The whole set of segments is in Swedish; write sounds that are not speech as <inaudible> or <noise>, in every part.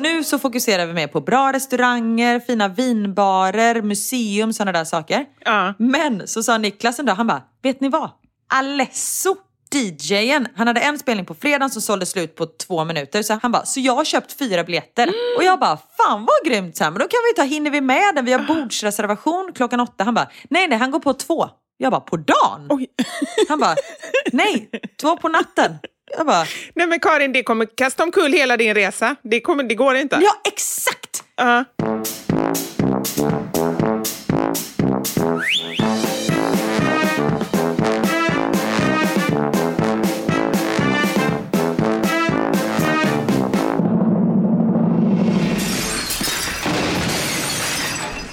Nu så fokuserar vi mer på bra restauranger, fina vinbarer, museum, sådana där saker. Ja. Men så sa Niklas en dag, han bara, vet ni vad? Alesso, DJen, han hade en spelning på fredagen som sålde slut på två minuter. Så han bara, så jag har köpt fyra biljetter. Och jag bara, fan vad grymt. Så här, men då kan vi ta, hinner vi med den? Vi har bordsreservation klockan åtta. Han bara, nej nej, han går på två. Jag bara, på dagen? Oj. Han bara, nej, två på natten. Jag bara... Nej men Karin, det kommer kasta omkull hela din resa. Det, kommer, det går inte. Ja, exakt! Uh -huh.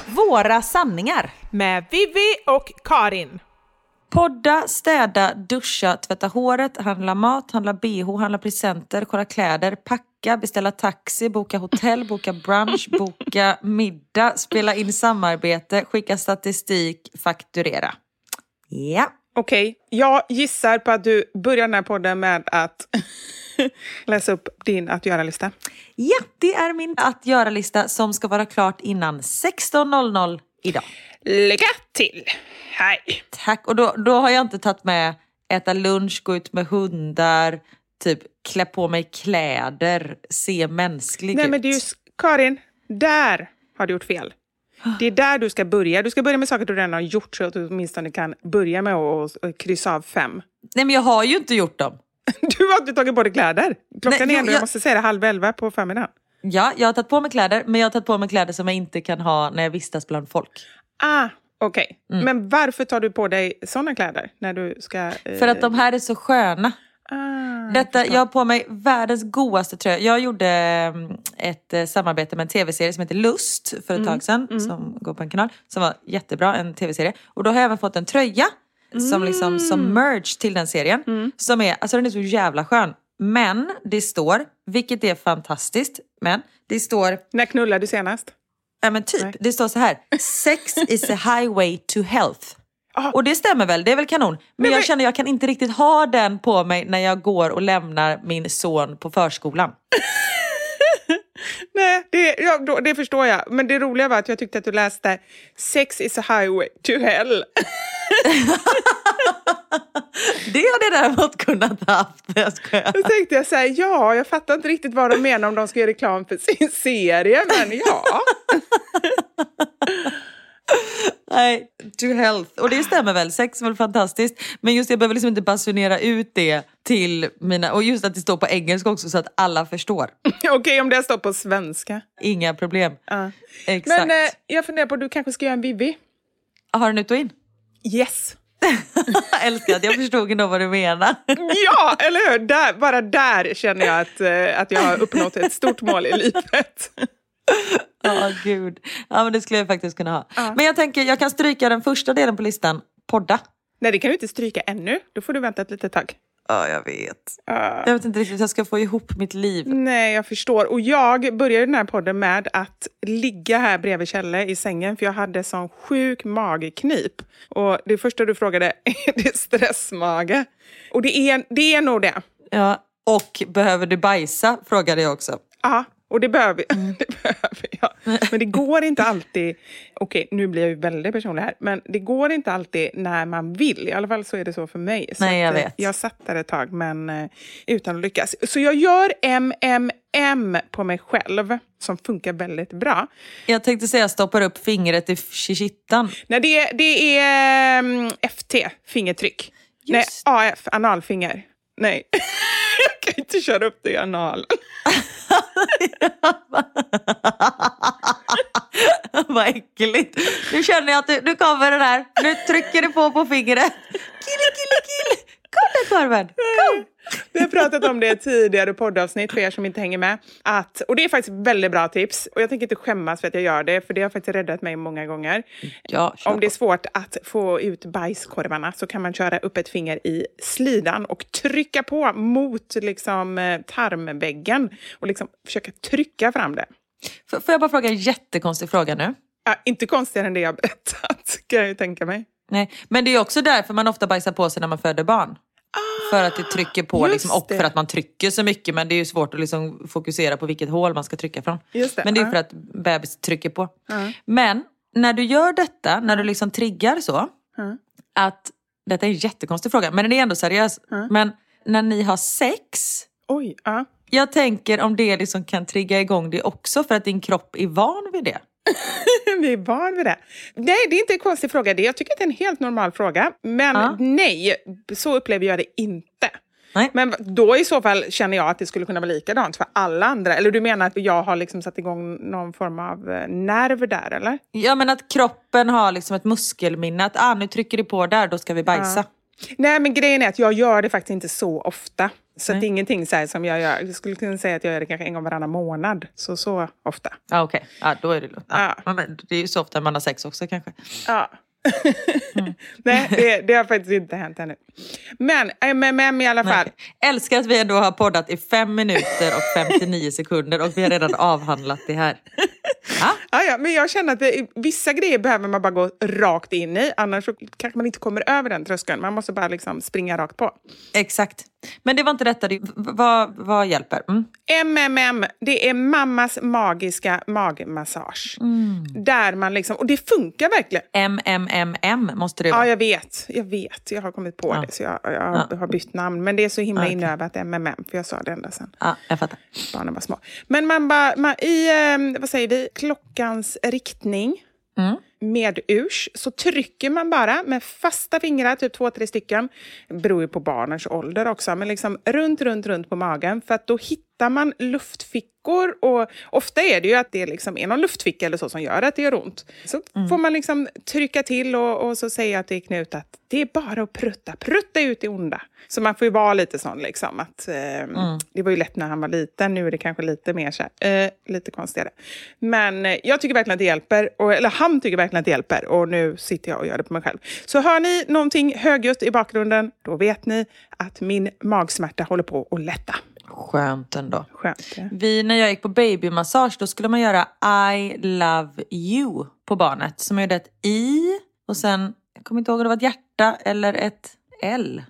Våra sanningar. Med Vivi och Karin. Podda, städa, duscha, tvätta håret, handla mat, handla bh, handla presenter, kolla kläder, packa, beställa taxi, boka hotell, boka brunch, <laughs> boka middag, spela in samarbete, skicka statistik, fakturera. Ja. Okej, jag gissar på att du börjar den här podden med att <laughs> läsa upp din att göra-lista. Ja, det är min att göra-lista som ska vara klart innan 16.00 idag. Lycka till! Hej! Tack. Och då, då har jag inte tagit med äta lunch, gå ut med hundar, typ klä på mig kläder, se mänsklig Nej ut. men det är ju, Karin, där har du gjort fel. Det är där du ska börja. Du ska börja med saker du redan har gjort så att du åtminstone kan börja med att kryssa av fem. Nej men jag har ju inte gjort dem. <laughs> Du har inte tagit på dig kläder. Klockan Nej, är ändå, jag jag- måste säga det, halv elva på förmiddagen. Ja, jag har tagit på mig kläder, men jag har tagit på mig kläder som jag inte kan ha när jag vistas bland folk. Ah, okej. Mm. Men varför tar du på dig såna kläder när du ska... eh, För att de här är så sköna. Ah, Detta, jag har på mig världens godaste tröja. Jag gjorde mm, ett eh, samarbete med en tv-serie som heter Lust för ett tag sedan. Som går på en kanal. Som var jättebra, en tv-serie. Och då har jag även fått en tröja. Som liksom som merge till den serien. Som är, alltså den är så jävla skön. Men det står, vilket är fantastiskt, men det står När knullade du senast? Ja men typ, Nej. det står så här. Sex is a highway to health. Ah. Och det stämmer väl, det är väl kanon. Men Men jag känner jag kan inte riktigt ha den på mig när jag går och lämnar min son på förskolan. <laughs> Nej, det, ja, då, det förstår jag. Men det roliga var att jag tyckte att du läste Sex is a highway to hell. <laughs> <laughs> Det hade jag däremot kunnat haft. Jag skojar. Då tänkte jag så här, ja, jag fattar inte riktigt vad de menar om de ska göra reklam för sin serie, men ja. <laughs> Nej, to health. Och det stämmer väl, sex är väl fantastiskt. Men just jag behöver liksom inte basunera ut det till mina... Och just att det står på engelska också så att alla förstår. <laughs> Okej, om det står på svenska. Inga problem. Ja. Exakt. Men eh, jag funderar på, du kanske ska göra en Vivi? Har den ut och in? Yes. <laughs> Älskar att jag förstod ändå vad du menar. <laughs> Ja, eller hur? Där, bara där känner jag att, eh, att jag har uppnått ett stort mål i livet. Ja, gud. Ja, men det skulle jag faktiskt kunna ha. Men jag tänker, jag kan stryka den första delen på listan. Podda. Nej, det kan du inte stryka ännu. Då får du vänta ett litet tag. Ja, jag vet. Ja. Jag vet inte riktigt hur jag ska få ihop mitt liv. Nej, jag förstår. Och jag började den här podden med att ligga här bredvid Kjelle i sängen för jag hade sån sjuk magknip. Och det första du frågade, <laughs> är det stressmage? Och det är, det är nog det. Ja. Och behöver du bajsa? Frågade jag också. Ja, och det behöver, <laughs> det behöver jag. Men det går inte alltid... Okej, nu blir jag ju väldigt personlig här. Men det går inte alltid när man vill. I alla fall så är det så för mig. Så Nej, jag eh, vet. Jag satt där ett tag, men eh, utan att lyckas. Så jag gör MMM på mig själv, som funkar väldigt bra. Jag tänkte säga stoppar upp fingret i kittan. Nej, det, är- det är mm, FT, fingertryck. Nej, Just. AF, analfinger. Nej, <laughs> jag kan inte köra upp det i analen. <laughs> <laughs> Vad äckligt. Nu känner jag att du, nu kommer den här. Nu trycker du på på fingret. Kille, kille, kille. Kom korven. Kom. Vi har pratat om det i tidigare poddavsnitt för er som inte hänger med. Att, och det är faktiskt väldigt bra tips. Och jag tänker inte skämmas för att jag gör det, för det har faktiskt räddat mig många gånger. Ja, Om det är svårt att få ut bajskorvarna så kan man köra upp ett finger i slidan och trycka på mot liksom, eh, tarmväggen och liksom försöka trycka fram det. Får får jag bara fråga en jättekonstig fråga nu? Ja, inte konstigare än det jag berättat, kan jag ju tänka mig. Nej, men det är också därför man ofta bajsar på sig när man föder barn. För att det trycker på just liksom, och det. för att man trycker så mycket. Men det är ju svårt att liksom fokusera på vilket hål man ska trycka från. Det, Men det är ja. för att bebis trycker på. Men när du gör detta, när du liksom triggar så. Att, detta är en jättekonstig fråga, men den är ändå seriös. Men när ni har sex, Oj, ja. jag tänker om det liksom kan trigga igång det också för att din kropp är van vid det. <laughs> Vi är van vid det. Nej, det är inte en konstig fråga. Det- Jag tycker att det är en helt normal fråga. Men Ja. nej, så upplever jag det inte. Nej. Men då i så fall känner jag att det skulle kunna vara likadant för alla andra. Eller du menar att jag har liksom satt igång någon form av eh, nerv där, eller? Ja men att kroppen har liksom ett muskelminne. Att ah, nu trycker du på där, då ska vi bajsa. Nej, men grejen är att jag gör det faktiskt inte så ofta. Så det är ingenting så som jag gör. Jag skulle kunna säga att jag gör det kanske en gång varannan månad. Så så ofta. Ja okej, ja, då är det lugnt. Ja. Ja. Men det är ju så ofta man har sex också kanske. Ja. <laughs> Nej, det, det har faktiskt inte hänt ännu. Men MMM i alla fall. Nej. Älskar att vi ändå har poddat i fem minuter och 59 sekunder och vi har redan avhandlat det här. Ja, Ja, ja, men jag känner att det, vissa grejer behöver man bara gå rakt in i. Annars så kanske man inte kommer över den tröskeln. Man måste bara liksom springa rakt på. exakt. Men det var inte detta. Det, vad, vad hjälper? Mm. MMM, det är mammas magiska magmassage. Där man liksom, och det funkar verkligen. MMMM måste det vara. Ja, jag vet. Jag vet. Jag har kommit på Ja. det, så jag, jag har bytt namn. Men det är så himla Okej. inövat, MMM, för jag sa det ända sedan Ja, jag fattar. barnen var små. Men man bara, man, i, eh, vad säger vi, klockans riktning Mm med urs så trycker man bara med fasta fingrar, typ två, tre stycken. Det beror ju på barnens ålder också, men liksom runt, runt, runt på magen. För att då hittar man luftfickor och ofta är det ju att det liksom är någon luftficka eller så som gör att det gör ont. Så Mm. får man liksom trycka till och, och så säga till Knut att det är bara att prutta, prutta ut det onda. Så man får ju vara lite sån liksom att eh, Mm. det var ju lätt när han var liten, nu är det kanske lite mer så här, eh, lite konstigare. Men eh, jag tycker verkligen att det hjälper, och, eller han tycker verkligen att det hjälper och nu sitter jag och gör det på mig själv. Så hör ni någonting högljutt i bakgrunden, då vet ni att min magsmärta håller på att lätta. Skönt ändå. Skönt. ja. Vi, när jag gick på babymassage då skulle man göra I love you på barnet. Så man gjorde ett I och sen, jag kommer inte ihåg om det var ett hjärta eller ett L.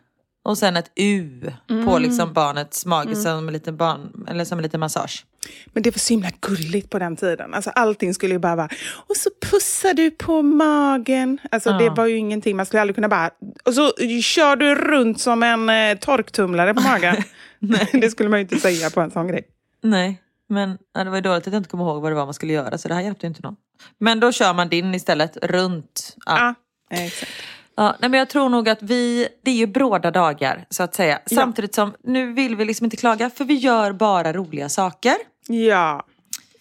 Och sen ett U på liksom barnets mage som en liten barn, eller som en liten massage. Men det var så himla gulligt på den tiden. Alltså, allting skulle ju bara vara... Och så pussar du på magen. Alltså, Det var ju ingenting. Man skulle aldrig kunna bara... Och så kör du runt som en eh, torktumlare på magen. <laughs> <laughs> det skulle man ju inte säga på en sån grej. Nej, men ja, det var ju dåligt att jag inte kommer ihåg vad det var man skulle göra så det här hjälpte ju inte någon. Men då kör man din istället runt. Ja. Ja, exakt. Ja, nej, men jag tror nog att vi, det är ju bråda dagar så att säga. Samtidigt som, nu vill vi liksom inte klaga för vi gör bara roliga saker. Ja.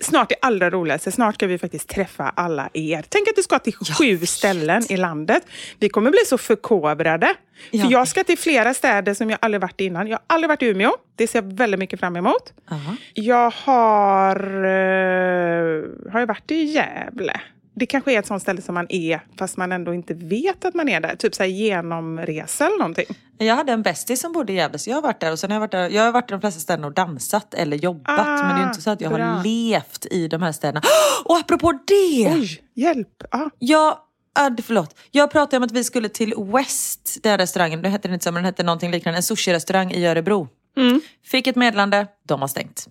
Snart är allra roligaste. Snart ska vi faktiskt träffa alla er. Tänk att du ska till sju ställen i landet. Vi kommer bli så förkovrade. Ja. För jag ska till flera städer som jag aldrig varit i innan. Jag har aldrig varit i Umeå. Det ser jag väldigt mycket fram emot. Aha. Jag har, eh, har jag varit i Gävle. Det kanske är ett sånt ställe som man är, fast man ändå inte vet att man är där. Typ så här genomresa eller någonting. Jag hade en bästis som bodde i Gävle så jag har varit där och sen har jag varit där, jag har varit i de flesta städerna och dansat eller jobbat Ah, men det är inte så att jag bra. har levt i de här städerna. <gasps> Och apropå det! Oj, hjälp! Ja. Jag, ah, förlåt. Jag pratade om att vi skulle till West, den restaurangen, nu hette den inte så men den hette någonting liknande, en sushi-restaurang i Örebro. Mm. Fick ett meddelande, de har stängt.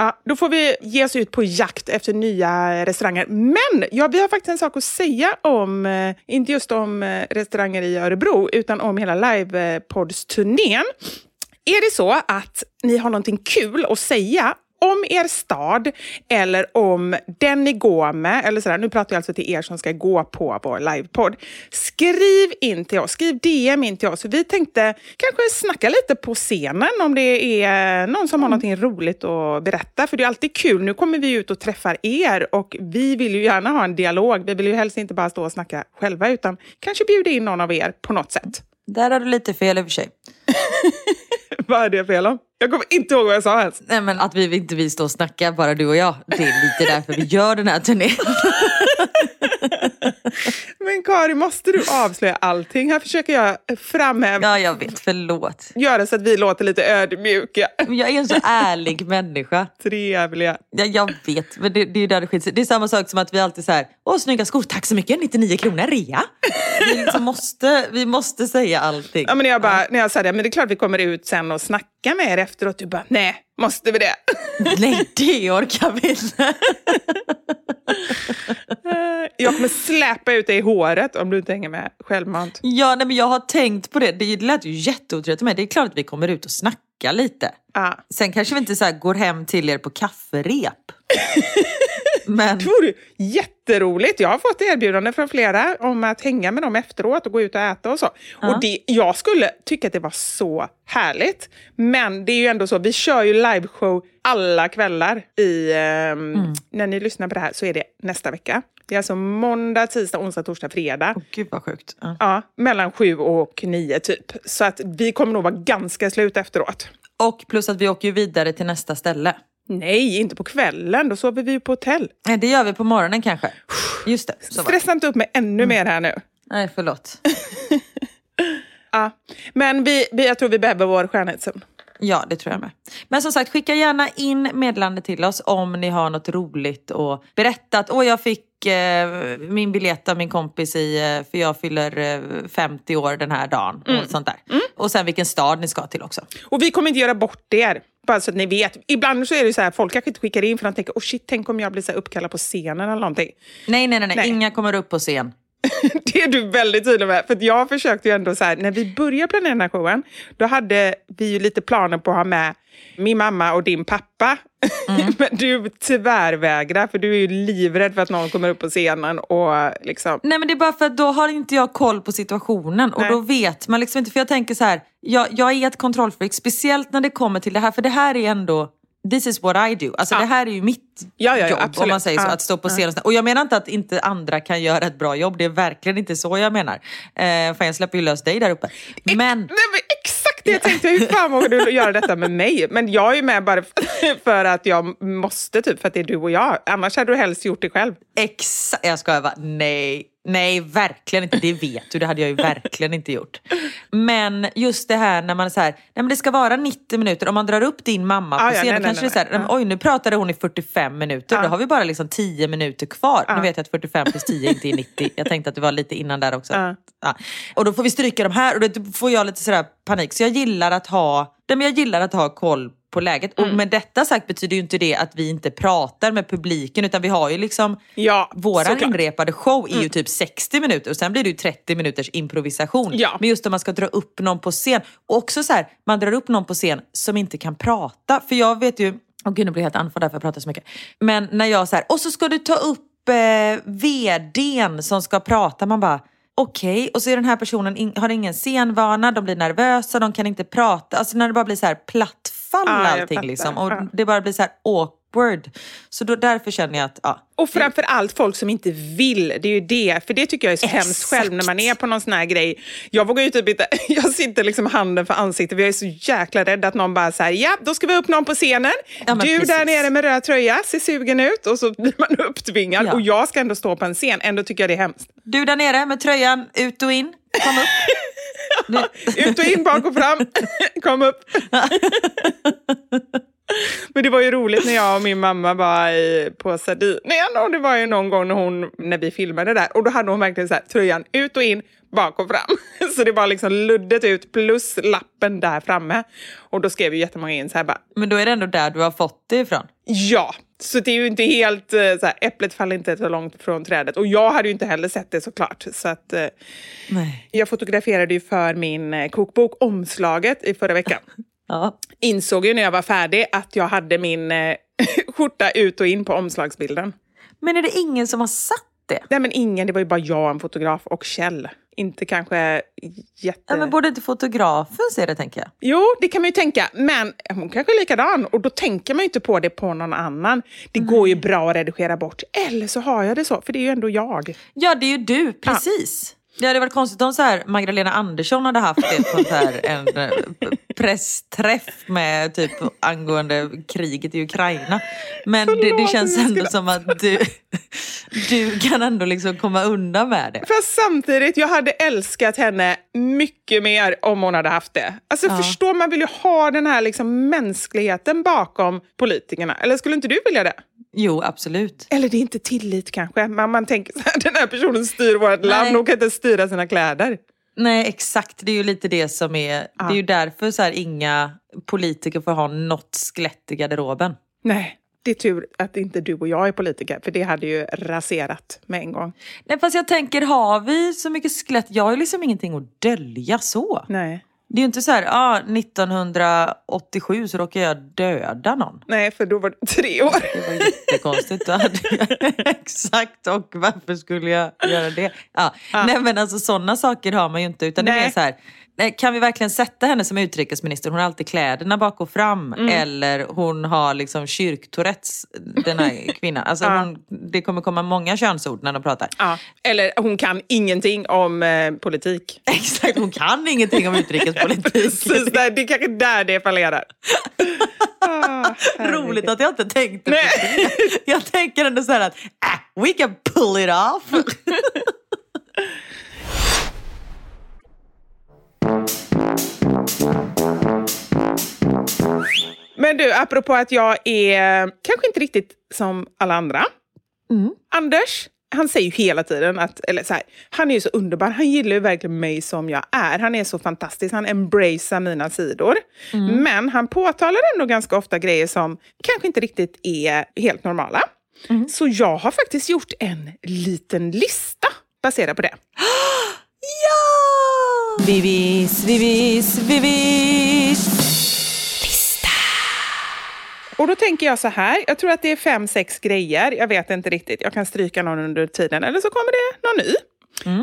Ja, då får vi ge oss ut på jakt efter nya restauranger. Men ja, vi har faktiskt en sak att säga om, eh, inte just om eh, restauranger i Örebro, utan om hela livepoddsturnén. Är det så att ni har någonting kul att säga om er stad eller om den ni går med, eller sådär, nu pratar jag alltså till er som ska gå på vår livepodd. Skriv in till oss, skriv DM in till oss. Vi tänkte kanske snacka lite på scenen om det är någon som har någonting roligt att berätta. För det är alltid kul, nu kommer vi ut och träffar er och vi vill ju gärna ha en dialog. Vi vill ju helst inte bara stå och snacka själva utan kanske bjuda in någon av er på något sätt. Där har du lite fel i och för sig. <laughs> <laughs> Vad är det fel om? Jag kommer inte ihåg vad jag sa ens. Nej men att vi inte vill stå och snacka, bara du och jag. Det är lite därför vi gör den här turnén. <laughs> Men Kari, måste du avslöja allting? Här försöker jag framhäva, Ja jag vet, förlåt. göra så att vi låter lite ödmjuka, Jag är en så ärlig människa. trevliga. Ja, jag vet, men det, det är ju där det sig. Det är samma sak som att vi alltid säger Åh snygga skor, tack så mycket, 99 kronor rea. Vi, liksom <laughs> måste, vi måste säga allting. Ja, men jag, bara, när jag sa det, men det är klart vi kommer ut sen och snackar med er efteråt. Du bara, nej, måste vi det? <laughs> Nej det orkar vi inte. <laughs> Jag kommer släpa ut dig i håret om du inte hänger med självmant. Ja nej, men jag har tänkt på det, det lät ju jätteotrevligt med. Det är klart att vi kommer ut och snackar lite. Ja. Sen kanske vi inte så här går hem till er på kafferep. <laughs> Men Det vore jätteroligt. Jag har fått erbjudande från flera om att hänga med dem efteråt och gå ut och äta och så. Och det, jag skulle tycka att det var så härligt. Men det är ju ändå så, vi kör ju liveshow alla kvällar. I, ehm, När ni lyssnar på det här så är det nästa vecka. Det är alltså måndag, tisdag, onsdag, torsdag, fredag. gud vad sjukt. Ja. Ja, mellan sju och nio typ. Så att vi kommer nog vara ganska slut efteråt. Och plus att vi åker ju vidare till nästa ställe. Nej, inte på kvällen. Då sover vi ju på hotell. Nej, det gör vi på morgonen kanske. Just det. Stressa inte upp mig ännu mer här nu. Nej, förlåt. <laughs> Ja. Men vi, vi, jag tror vi behöver vår skönhetszon. Ja, det tror jag med. Men som sagt, skicka gärna in meddelande till oss om ni har något roligt och berätta att åh, jag fick eh, min biljett av min kompis i, eh, för jag fyller eh, 50 år den här dagen. Och sånt där. Och sen vilken stad ni ska till också. Och vi kommer inte göra bort er. Bara så att ni vet. Ibland så är det så här, folk kanske inte skickar in för de tänker, oh shit, tänk om jag blir så uppkallad på scenen eller någonting. Nej, nej, nej, nej. Nej. inga kommer upp på scen. <laughs> Det är du väldigt tydlig med. För jag försökte ju ändå så här, när vi började planera den här showen, då hade vi ju lite planer på att ha med min mamma och din pappa. <laughs> Men du tyvärr vägrar, för du är ju livrädd för att någon kommer upp på scenen och liksom... Nej men det är bara för att då har inte jag koll på situationen och Nej. då vet man liksom inte. För jag tänker så här, jag, jag är ett kontrollfreak, speciellt när det kommer till det här. För det här är ändå, this is what I do. Alltså det här är ju mitt Ja, ja, ja, jobb om absolut. man säger så, Ja, att stå på scen. och. Och jag menar inte att inte andra kan göra ett bra jobb, det är verkligen inte så jag menar. Eh, för jag släpper ju lös dig där uppe. Men... Nej, men exakt det jag tänkte. Hur fan vågar du göra detta med mig? Men jag är med bara <laughs> för att jag måste, typ, för att det är du och jag. Annars hade du helst gjort det själv. Exakt, jag skojar bara. Nej, nej verkligen inte. Det vet du, det hade jag ju verkligen inte gjort. Men just det här när man är så här, nej men det ska vara 90 minuter. Om man drar upp din mamma på Ah, ja, scen, nej, kanske nej, det är så här, nej. nej, oj nu pratade hon i 45 minuter. Ja. Då har vi bara liksom 10 minuter kvar. Nu vet jag att 45 plus 10 inte är 90. Jag tänkte att det var lite innan där också. Ja. Ja. Och då får vi stryka de här och då får jag lite sådär panik. Så jag gillar att ha, nej, men jag gillar att ha koll på läget. Mm. Och med detta sagt betyder ju inte det att vi inte pratar med publiken utan vi har ju liksom Ja, Våran såklart. inrepade show är ju typ 60 minuter och sen blir det ju 30 minuters improvisation. Ja. Men just om man ska dra upp någon på scen. Och också så här, man drar upp någon på scen som inte kan prata. För jag vet ju, åh gud nu blir jag helt andfådd därför jag pratar så mycket. Men när jag så här, och så ska du ta upp eh, vdn som ska prata. Man bara, okej. Och så är den här personen, in, har ingen scenvana, de blir nervösa, de kan inte prata. Alltså när det bara blir så här plattfall jag allting liksom. Och det bara blir så här awkward. Så då, därför känner jag att, ja. Och framför allt folk som inte vill. Det är ju det. För det tycker jag är så Exakt. hemskt själv när man är på någon sån här grej. Jag vågar ju typ inte... <laughs> Jag sitter liksom handen för ansiktet. Jag är så jäkla rädd att någon bara säger ja, då ska vi upp någon på scenen. Ja, du precis. där nere med röd tröja ser sugen ut. Och så blir man <laughs> upptvingad. Ja. Och jag ska ändå stå på en scen. Ändå tycker jag det är hemskt. Du där nere med tröjan, ut och in. Kom upp. <laughs> Ut och in, bak och fram. Kom upp. Men det var ju roligt när jag och min mamma var i, på Sardinien och det var ju någon gång när, hon, när vi filmade där och då hade hon verkligen så här, tröjan ut och in, bak och fram. <laughs> Så det var liksom luddet ut plus lappen där framme. Och då skrev ju jättemånga in så här bara, Men då är det ändå där du har fått det ifrån. ja. Så det är ju inte helt, eh, så här, äpplet faller inte så långt från trädet. Och jag hade ju inte heller sett det såklart. Så att, eh, Nej. jag fotograferade ju för min eh, kokbok omslaget i förra veckan. <laughs> Ja. insåg ju när jag var färdig att jag hade min eh, <laughs> skjorta ut och in på omslagsbilden. Men är det ingen som har satt det? Nej men ingen, det var ju bara jag, en fotograf och Kjell. Inte kanske jätte... Ja, men borde inte fotografen se det tänker jag? Jo, det kan man ju tänka, men hon kanske är likadan och då tänker man ju inte på det på någon annan. Det går ju bra att redigera bort, eller så har jag det så, för det är ju ändå jag. Ja, det är ju du, precis. Det hade varit konstigt om så här, Magdalena Andersson hade haft det på så här, en eh, pressträff med typ angående kriget i Ukraina. Men det, det känns ändå som att du, du kan ändå liksom komma undan med det. Fast samtidigt, jag hade älskat henne mycket mer om hon hade haft det. Alltså Ja. förstå, man vill ju ha den här liksom mänskligheten bakom politikerna. Eller skulle inte du vilja det? Jo, absolut. Eller det är inte tillit kanske. Man, man tänker så här, den här personen styr vårt land, hon kan inte styra sina kläder. Nej, exakt. Det är ju lite det som är... Det är ju därför så här, inga politiker får ha något skelett i garderoben. Nej, det är tur att inte du och jag är politiker, för det hade ju raserat med en gång. Nej, fast jag tänker, har vi så mycket skelett? Jag har ju liksom ingenting att dölja så. Nej. Det är ju inte så här, ah, 1987 så råkade jag döda någon. Nej, för då var du tre år. Det var jättekonstigt. <laughs> Exakt, och varför skulle jag göra det? Ja. Nej men alltså sådana saker har man ju inte. Utan det är Nej. så här, nej, kan vi verkligen sätta henne som utrikesminister? Hon har alltid kläderna bak och fram. Mm. Eller hon har liksom kyrktourettes, den här <laughs> kvinnan. Alltså hon, det kommer komma många könsord när de pratar. Ja. Eller hon kan ingenting om eh, politik. <laughs> Exakt, hon kan ingenting om utrikespolitik. <laughs> Så där, det är kanske där det fallerar. Herregud. Roligt att jag inte tänkte Nej. på det. Jag tänker ändå så här att ah, we can pull it off. Men du, apropå att jag är kanske inte riktigt som alla andra. Anders, han säger ju hela tiden att, eller så här, han är ju så underbar. Han gillar ju verkligen mig som jag är. Han är så fantastisk. Han embracear mina sidor. Men han påtalar ändå ganska ofta grejer som kanske inte riktigt är helt normala. Så jag har faktiskt gjort en liten lista baserad på det. <gasps> Ja! Vivis, vivis, vivis. Och då tänker jag så här, jag tror att det är fem, sex grejer. Jag vet inte riktigt. Jag kan stryka någon under tiden eller så kommer det någon ny.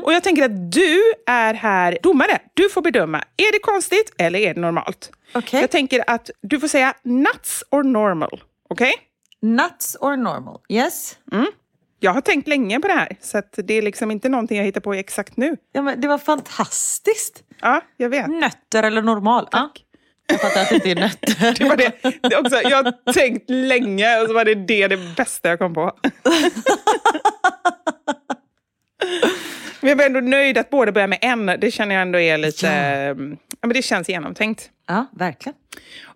Och jag tänker att du är här domare. Du får bedöma. Är det konstigt eller är det normalt? Okej. Jag tänker att du får säga nuts or normal. Okej? Nuts or normal? Yes? Jag har tänkt länge på det här, så det är liksom inte någonting jag hittar på exakt nu. Ja, men det var fantastiskt. Ja, jag vet. Nötter eller normal? Tack. Ja, jag fattar att det inte är nötter. <laughs> Det var det. det också, jag har tänkt länge och så var det det, det bästa jag kom på. <laughs> Men jag var ändå nöjd att båda börjar med en. Det känner jag ändå är lite... Ja. men det känns genomtänkt. Ja, verkligen.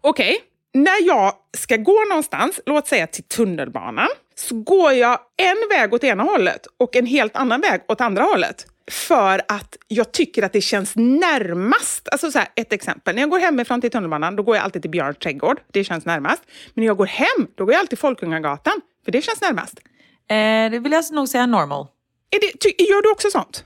Okej, när jag ska gå någonstans, låt säga till tunnelbanan, så går jag en väg åt ena hållet och en helt annan väg åt andra hållet. För att jag tycker att det känns närmast. Alltså så här, ett exempel. När jag går hemifrån till tunnelbanan, då går jag alltid till Björns trädgård. Det känns närmast. Men när jag går hem, då går jag alltid Folkungagatan. För det känns närmast. Eh, det vill jag nog säga normal. Är det, ty, gör du också sånt?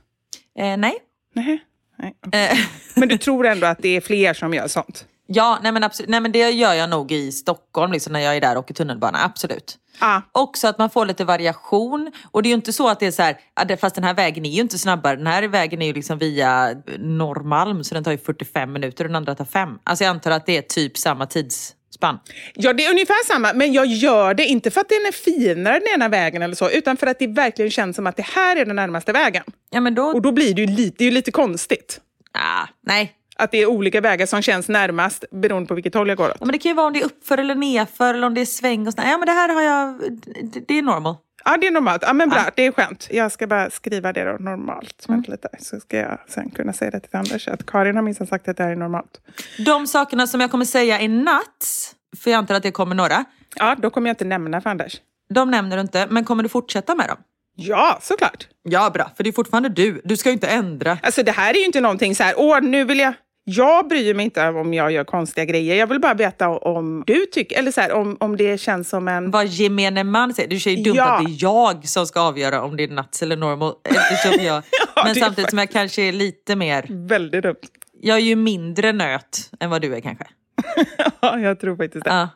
Eh, nej. Nej. Nej. okej. Eh, <laughs> Men du tror ändå att det är fler som gör sånt? ja, nej men, absolut. nej men det gör jag nog i Stockholm liksom, när jag är där och åker tunnelbana. Absolut. Ja. Också att man får lite variation. Och det är ju inte så att det är så här, fast den här vägen är ju inte snabbare. Den här vägen är ju liksom via Norrmalm så den tar ju 45 minuter och den andra tar 5. Alltså jag antar att det är typ samma tidsspann. Ja, det är ungefär samma, men jag gör det inte för att den är finare den ena vägen eller så, utan för att det verkligen känns som att det här är den närmaste vägen. Ja men då, Och då blir det ju lite, det är ju lite konstigt. ah, nej. Att det är olika vägar som känns närmast beroende på vilket håll jag går åt. Ja, men det kan ju vara om det är uppför eller nerför eller om det är sväng och sådär. Ja men det här har jag, det, det är normal. Ja, det är normalt. Ja, men bra, det är skönt. Jag ska bara skriva det då, normalt. Vänta lite, så ska jag sen kunna säga det till Anders. Att Karin har minst sagt att det här är normalt. De sakerna som jag kommer säga är nuts, för jag antar att det kommer några. Ja, då kommer jag inte nämna för Anders. De nämner du inte, men kommer du fortsätta med dem? Ja, såklart. Ja, bra. För det är fortfarande du. Du ska ju inte ändra. Alltså det här är ju inte någonting så här, åh nu vill jag... Jag bryr mig inte om jag gör konstiga grejer. Jag vill bara veta om du tycker, eller så här, om, om det känns som en... Vad gemene man säger. Är ju dumt Ja. att det är jag som ska avgöra om det är nuts eller normal. Eftersom jag, <laughs> Ja, men samtidigt som jag kanske är lite mer... Väldigt dumt. Jag är ju mindre nöt än vad du är kanske. <laughs> Ja, jag tror faktiskt det. Ja.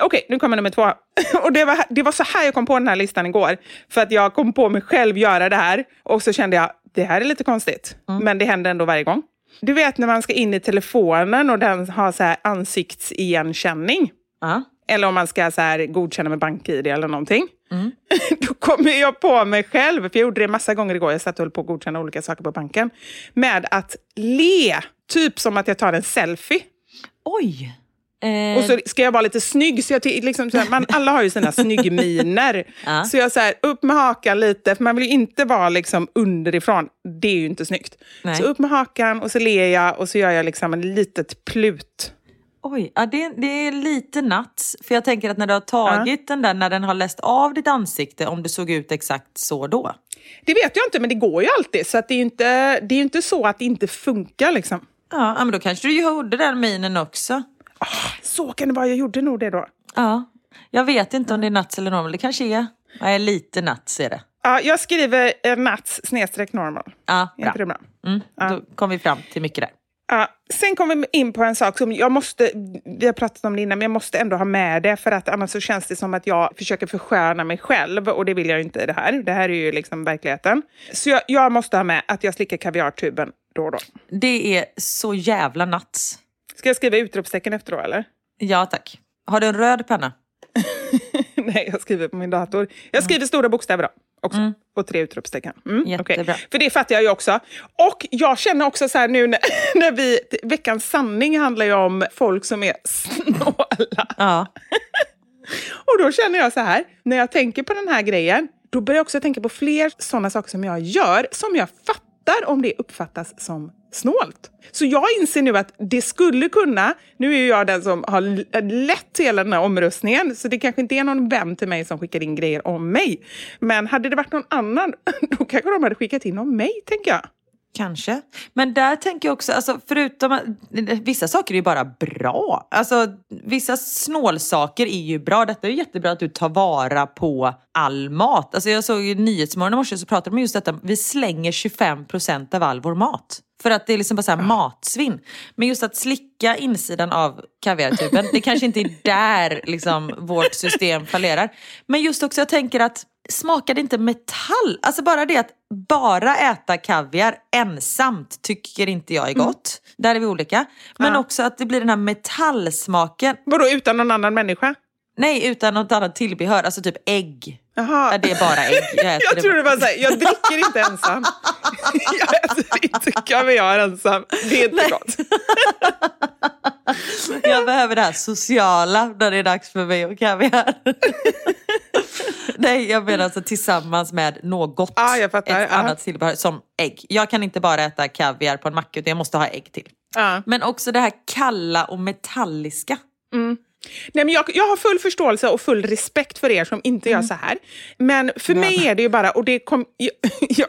Okej, nu kommer nummer två. <laughs> Och det var, det var så här jag kom på den här listan igår. För att jag kom på mig själv göra det här. Och så kände jag, det här är lite konstigt. Men det händer ändå varje gång. Du vet när man ska in i telefonen och den har så här ansiktsigenkänning. Ja. Eller om man ska så här godkänna med bank-id eller någonting. <laughs> Då kommer jag på mig själv, för jag gjorde det massa gånger igår, jag satt och höll på att godkänna olika saker på banken, med att le, typ som att jag tar en selfie. Oj! Eh, Och så ska jag vara lite snygg. Så jag liksom, så här, man, alla har ju sina <laughs> snyggminer. Ja. Så jag så här, upp med hakan lite, för man vill ju inte vara liksom underifrån. Det är ju inte snyggt. Nej. Så upp med hakan och så ler jag och så gör jag liksom en litet plut. Oj, ja, det, det är lite nuts. För jag tänker att när du har tagit den där, när den har läst av ditt ansikte, om det såg ut exakt så då. Det vet jag inte, men det går ju alltid. Så att det är ju inte, det är ju inte så att det inte funkar. Liksom. Ja, ja, men då kanske du gjorde den minen också. Så kan det vara, jag gjorde nog det då. Ja, jag vet inte om det är nuts eller normal. Det kanske är. Nej, lite nuts är det. Ja, jag skriver eh, nuts snedstreck normal. Ja, bra. inte det bra? Mm, Då kom vi fram till mycket där. Ja, sen kommer vi in på en sak som jag måste, vi har pratat om det innan, men jag måste ändå ha med det för att annars så känns det som att jag försöker försköna mig själv och det vill jag inte i det här. Det här är ju liksom verkligheten. Så jag, jag måste ha med att jag slickar kaviartuben då och då. Det är så jävla nuts. Ska jag skriva utropstecken efter då eller? Ja tack. Har du en röd penna? <laughs> Nej, jag skriver på min dator. Jag skriver stora bokstäver då. Också. Och tre utropstecken. Mm, Jättebra. okej. För det fattar jag ju också. Och jag känner också så här nu när, <laughs> när vi... Veckans sanning handlar ju om folk som är <laughs> snåla. Ja. Och då känner jag så här, när jag tänker på den här grejen, då börjar jag också tänka på fler sådana saker som jag gör, som jag fattar om det uppfattas som snålt. Så jag inser nu att det skulle kunna, nu är ju jag den som har lett hela den här omröstningen, så det kanske inte är någon vän till mig som skickar in grejer om mig. Men hade det varit någon annan, <laughs> då kanske de hade skickat in om mig, tänker jag. Kanske. Men där tänker jag också, alltså, förutom att vissa saker är ju bara bra. Alltså, vissa snålsaker är ju bra. Detta är ju jättebra att du tar vara på all mat. Alltså, jag såg i Nyhetsmorgon i morse så pratade de om just detta. Vi slänger 25% av all vår mat. För att det är liksom bara så här matsvinn. Men just att slicka insidan av kaviartuben, det kanske inte är där liksom vårt system fallerar. Men just också, jag tänker att smakar det inte metall? Alltså bara det att bara äta kaviar ensamt tycker inte jag är gott. Där är vi olika. Men Ja. också att det blir den här metallsmaken. Vadå, utan någon annan människa? Nej, utan något annat tillbehör. Alltså typ ägg. Jaha. Ja, det är bara ägg. Jag, <laughs> äter Jag tror det var så här, jag dricker inte ensam. <laughs> Jag äter inte kaviar ensam. Det är inte gott. <laughs> Jag behöver det här sociala när det är dags för mig och kaviar. <laughs> Nej, jag menar alltså tillsammans med något. Ja, jag fattar. Ett Ja. annat tillbehör som ägg. Jag kan inte bara äta kaviar på en macka utan jag måste ha ägg till. Ja. Men också det här kalla och metalliska. Nej, men jag, jag har full förståelse och full respekt för er som inte Mm. gör så här. Men för mig är det ju bara, och det kom, <laughs> jag, jag,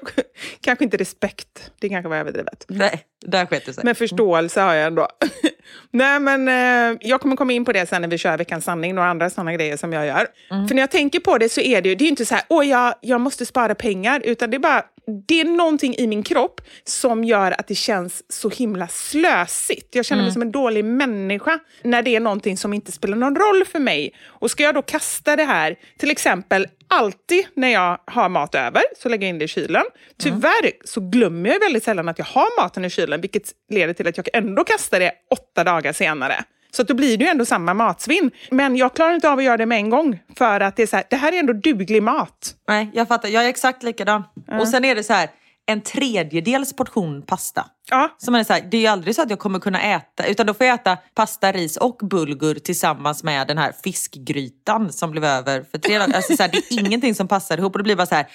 kanske inte respekt, det kanske var överdrivet. Nej, där sket det sig. Men förståelse har jag ändå. <laughs> Nej, men eh, jag kommer komma in på det sen när vi kör Veckans sanning och andra sådana grejer som jag gör. Mm. För när jag tänker på det så är det ju det är inte så här, åh, jag, jag måste spara pengar, utan det är bara, det är någonting i min kropp som gör att det känns så himla slösigt. Jag känner mig som en dålig människa när det är någonting som inte spelar någon roll för mig. Och ska jag då kasta det här, till exempel alltid när jag har mat över så lägger jag in det i kylen. Tyvärr så glömmer jag väldigt sällan att jag har maten i kylen, vilket leder till att jag ändå kastar det åtta dagar senare. Så att då blir det ju ändå samma matsvinn. Men jag klarar inte av att göra det med en gång. För att det är så här, det här är ändå duglig mat. Nej, jag fattar. Jag är exakt likadan. Och sen är det så här, en tredjedels portion pasta. Ja, Så man är så här, det är ju aldrig så att jag kommer kunna äta, utan då får jag äta pasta, ris och bulgur tillsammans med den här fiskgrytan som blev över för tre dagar. Alltså så här, det är ingenting som passar ihop och det blir bara så här,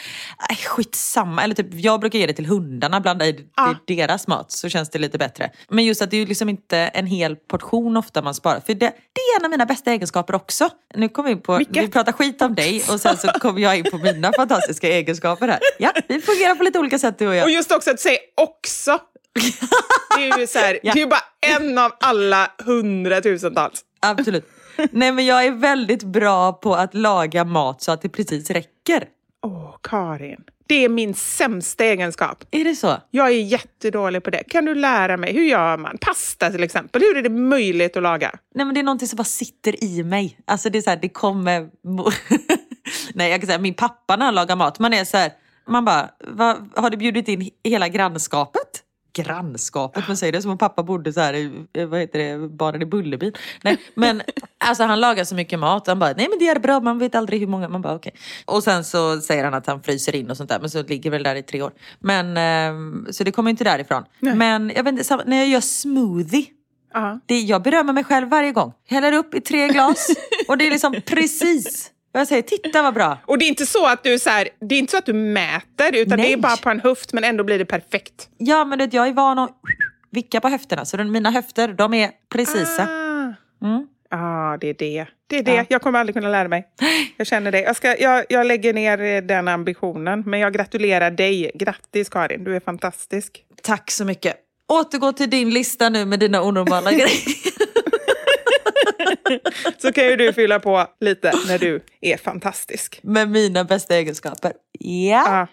"Aj, skitsamma. Eller typ, jag brukar ge det till hundarna, blanda i Ja. deras mat så känns det lite bättre. Men just att det är ju liksom inte en hel portion ofta man sparar. För det, det är en av mina bästa egenskaper också. Nu kommer vi in på, Vilka? vi pratar skit om dig och sen så kommer jag in på mina fantastiska egenskaper här. Ja, vi fungerar på lite olika sätt du och jag. och just också att säga också. Det är ju så här, Ja. det är bara en av alla hundratusentals. Absolut. Nej men jag är väldigt bra på att laga mat så att det precis räcker. Åh, Karin. Det är min sämsta egenskap. Är det så? Jag är jättedålig på det. Kan du lära mig? Hur gör man? Pasta till exempel. Hur är det möjligt att laga? Nej men det är någonting som bara sitter i mig. Alltså det är så här, det kommer... <laughs> Nej jag kan säga min pappa när han lagar mat, man är så här, man bara, "Va, har du bjudit in hela grannskapet? Grannskapet, man säger det som om pappa bodde så här i, eh, vad heter det, barnen i Bullerbyn. Nej men <laughs> alltså han lagar så mycket mat, han bara, nej men det är bra, man vet aldrig hur många, man bara okej. Och sen så säger han att han fryser in och sånt där, men så ligger väl där i tre år. Men, ehm, så det kommer inte därifrån. Men jag vet inte, när jag gör smoothie, Ja. det, jag berömmer mig själv varje gång. Häller upp i tre glas och det är liksom precis vad jag säger. Titta vad bra. Och det är inte så att du, så här, det är inte så att du mäter, utan det Nej. är bara på en höft, men ändå blir det perfekt. Ja men jag är van att vicka på höfterna så mina höfter de är precisa. Ah. Mm. Ja, det är det. Det är det. Ja. Jag kommer aldrig kunna lära mig. Jag känner det. Jag, ska, jag, jag lägger ner eh, den ambitionen, men jag gratulerar dig. Grattis Karin, du är fantastisk. Tack så mycket. Återgå till din lista nu med dina onormala <laughs> grejer. <laughs> Så kan ju du fylla på lite när du är fantastisk. Med mina bästa egenskaper. Ja. Ja.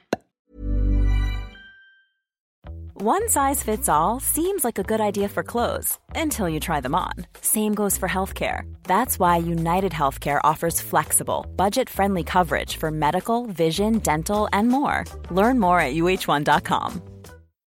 One size fits all seems like a good idea for clothes until you try them on. Same goes for healthcare. That's why United Healthcare offers flexible, budget friendly coverage for medical, vision, dental, and more. Learn more at uh1.com.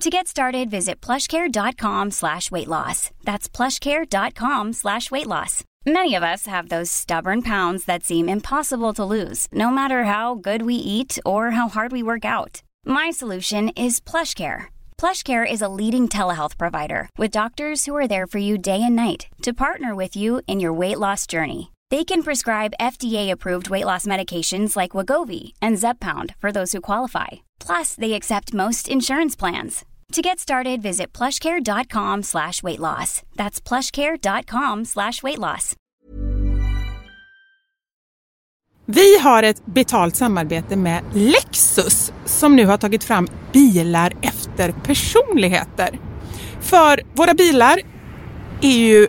To get started, visit plushcare.com slash weight loss. That's plushcare.com slash weight loss. Many of us have those stubborn pounds that seem impossible to lose, no matter how good we eat or how hard we work out. My solution is PlushCare. PlushCare is a leading telehealth provider with doctors who are there for you day and night to partner with you in your weight loss journey. They can prescribe FDA-approved weight loss medications like Wagovi and Zeppound for those who qualify. Plus, they accept most insurance plans. To get started, visit plushcare.com slash weight loss. That's plushcare.com slash weight loss. Vi har ett betalt samarbete med Lexus som nu har tagit fram bilar efter personligheter. För våra bilar är ju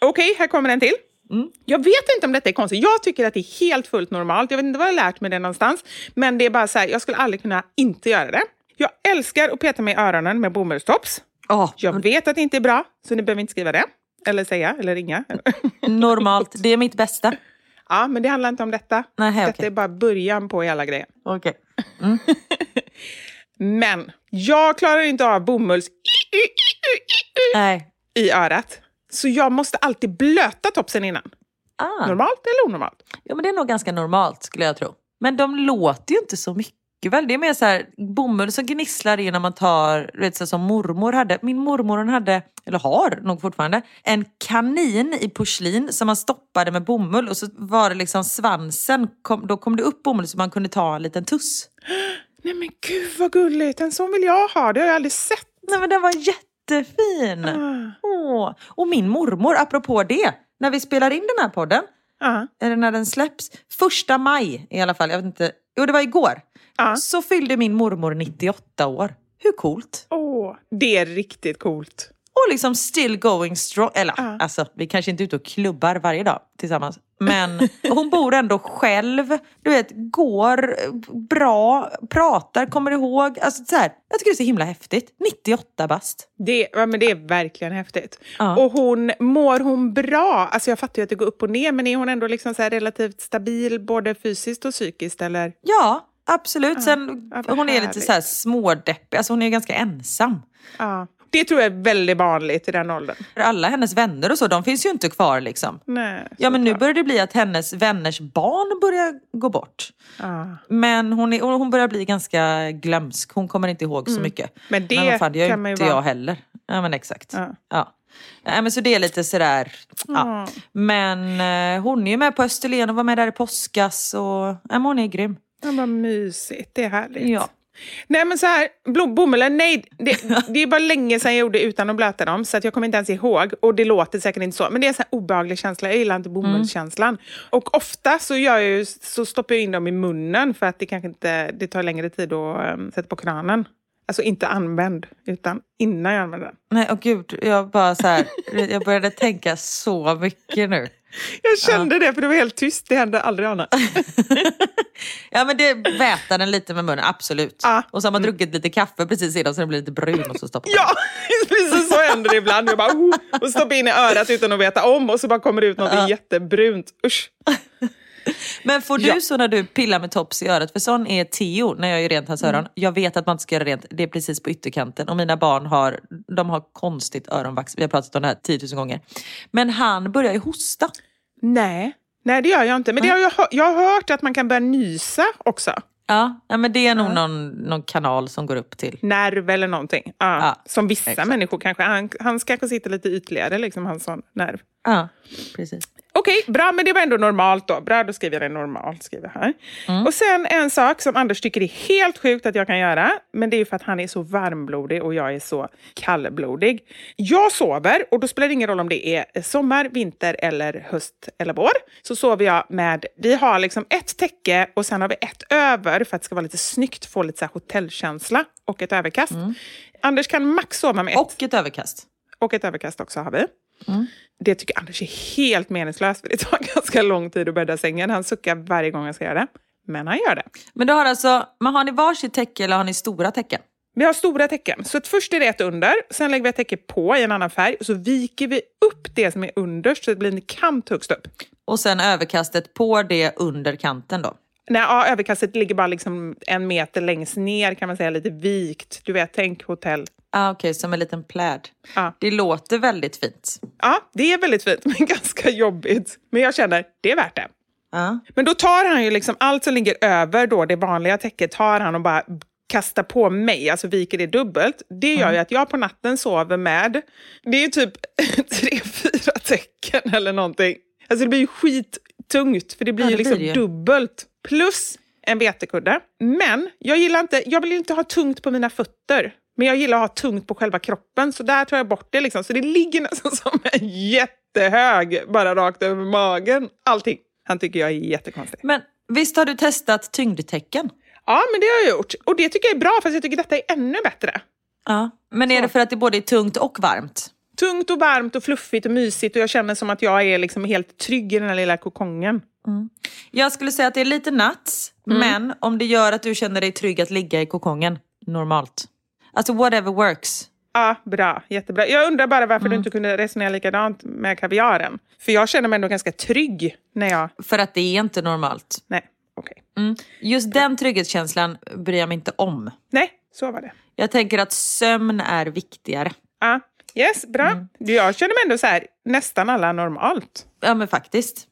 Okej, här kommer en till. Jag vet inte om detta är konstigt. Jag tycker att det är helt fullt normalt. Jag vet inte var jag har lärt mig det någonstans. Men det är bara så här, jag skulle aldrig kunna inte göra det. Jag älskar att peta mig i öronen med bomullstops. Oh, Jag vet att det inte är bra, så ni behöver inte skriva det. Eller säga, eller ringa. <laughs> normalt, det är mitt bästa. ja, men det handlar inte om detta. Nej, detta okej. är bara början på hela grejen. Okej. <laughs> Men jag klarar inte av bomulls Nej. i örat. Så jag måste alltid blöta topsen innan. Ah. Normalt eller onormalt? Ja men det är nog ganska normalt skulle jag tro. Men de låter ju inte så mycket väl? Det är mer så här bomull som gnisslar i när man tar, du vet så som mormor hade. Min mormor hade, eller har nog fortfarande, en kanin i porslin som man stoppade med bomull och så var det liksom svansen, kom, då kom det upp bomull så man kunde ta en liten tuss. <gasps> Nej men gud vad gulligt, en sån vill jag ha. Det har jag aldrig sett. Nej men den var jättefin! Ah. Åh. Och min mormor, apropå det, när vi spelar in den här podden, Ja. eller när den släpps, första maj i alla fall, jag vet inte, jo det var igår, Ja. så fyllde min mormor 98 år. Hur coolt? Åh, det är riktigt coolt. Och liksom still going strong. Eller Ja. alltså, vi kanske inte är ute och klubbar varje dag tillsammans. Men <laughs> hon bor ändå själv, du vet, går bra, pratar, kommer ihåg. Alltså, så här, jag tycker det är så himla häftigt. 98 bast. Det, ja, men det är verkligen häftigt. Ja. Och hon, mår hon bra? Alltså jag fattar ju att det går upp och ner, men är hon ändå liksom så relativt stabil både fysiskt och psykiskt? Eller? Ja, absolut. Sen, ja, hon är lite så här smådeppig, alltså hon är ganska ensam. Ja. Det tror jag är väldigt vanligt i den åldern. Alla hennes vänner och så, de finns ju inte kvar liksom. Nej, Ja men nu börjar det bli att hennes vänners barn börjar gå bort. Ja. Men hon, är, hon börjar bli ganska glömsk. Hon kommer inte ihåg så mycket. Mm. Men det vad fan, det gör kan man ju inte vara. jag heller. Ja men exakt. Ja. Ja. Ja, men så det är lite sådär. Ja. Men eh, hon är ju med på Österlen och var med där i påskas. Och, men hon är grym. Ja, vad mysigt, det är härligt. Ja. Nej men så här, bomullen, nej. Det, <laughs> det är bara länge sedan jag gjorde utan att blöta dem så att jag kommer inte ens ihåg. Och det låter säkert inte så, men det är en obehaglig känsla. Jag gillar inte bomullskänslan. Och ofta så, gör jag ju, så stoppar jag in dem i munnen för att det kanske inte det tar längre tid att um, sätta på kranen. Alltså inte använd, utan innan jag använder den. Nej, och gud, jag bara så här, jag började tänka så mycket nu. Jag kände det, för det var helt tyst. Det hände aldrig annat. <laughs> Ja men det vätar den lite med munnen, absolut. Ja. Och så har man druckit lite kaffe precis innan så den blir lite brun och så stoppar. Ja, <laughs> precis så händer det ibland. Jag bara, oh, och stoppar in i örat utan att veta om och så bara kommer det ut något jättebrunt. Usch. Men får du Ja. så när du pillar med tops i örat, för sån är Theo när jag gör rent hans öron. Jag vet att man inte ska göra rent, det är precis på ytterkanten. Och mina barn har, de har konstigt öronvax, vi har pratat om det här 10 000 gånger. Men han börjar ju hosta. Nej. Nej, det gör jag inte. Men det har jag, jag har hört att man kan börja nysa också. Ja, ja men det är nog någon, någon kanal som går upp till. Nerv eller någonting. Ja, Ja, som vissa exakt. människor kanske. Han, hans kanske sitter lite ytligare, liksom, hans sån nerv. Ja, precis. Okej, bra, men det var ändå normalt då. Bra, då skriver jag det normalt. Skriver här. Mm. Och sen en sak som Anders tycker är helt sjukt att jag kan göra, men det är ju för att han är så varmblodig och jag är så kallblodig. Jag sover, och då spelar det ingen roll om det är sommar, vinter eller höst eller vår. Så sover jag med, vi har liksom ett täcke och sen har vi ett över för att det ska vara lite snyggt, få lite så hotellkänsla och ett överkast. Anders kan max sova med ett. Och ett överkast. Och ett överkast också har vi. Det tycker Anders är helt meningslöst, för det tar <laughs> ganska lång tid att bädda sängen. Han suckar varje gång jag ska göra det. men han gör det. Men, du har alltså, men har ni varsitt täcke eller har ni stora täcken? Vi har stora tecken. Så först är det ett under, sen lägger vi ett täcke på i en annan färg och så viker vi upp det som är underst så det blir en kant högst upp. Och sen överkastet på det under kanten då? Nej, ja, överkastet ligger bara liksom en meter längst ner kan man säga, lite vikt. Du vet, tänk hotell. Ah, Okej, okay, som en liten pläd. Ja. Det låter väldigt fint. Ja, det är väldigt fint, <laughs> men ganska jobbigt. Men jag känner, det är värt det. Ja. Men då tar han ju liksom allt som ligger över då det vanliga täcket, tar han och bara kastar på mig, alltså viker det dubbelt. Det gör ju att jag på natten sover med, det är ju typ <laughs> tre, fyra tecken eller någonting. Alltså det blir ju skittungt, för det blir Ja, ju det liksom blir ju. dubbelt. Plus en vetekudde. Men jag gillar inte, jag vill inte ha tungt på mina fötter. Men jag gillar att ha tungt på själva kroppen, så där tar jag bort det. Liksom. Så det ligger nästan <laughs> som en jättehög, bara rakt över magen. Allting. Han tycker jag är jättekonstig. Men visst har du testat tyngdtecken? Ja, men det har jag gjort. Och det tycker jag är bra, fast jag tycker detta är ännu bättre. Ja. Men är det för att det både är tungt och varmt? Tungt och varmt och fluffigt och mysigt och jag känner som att jag är liksom helt trygg i den här lilla kokongen. Jag skulle säga att det är lite nuts, men om det gör att du känner dig trygg att ligga i kokongen, normalt. Alltså whatever works. Ja, bra. Jättebra. Jag undrar bara varför du inte kunde resonera likadant med kaviaren. För jag känner mig ändå ganska trygg när jag... För att det är inte normalt. Nej, okej. Mm. Just den trygghetskänslan bryr jag mig inte om. Nej, så var det. Jag tänker att sömn är viktigare. Ja, yes, bra. Jag känner mig ändå så här, nästan alla normalt. Ja men faktiskt.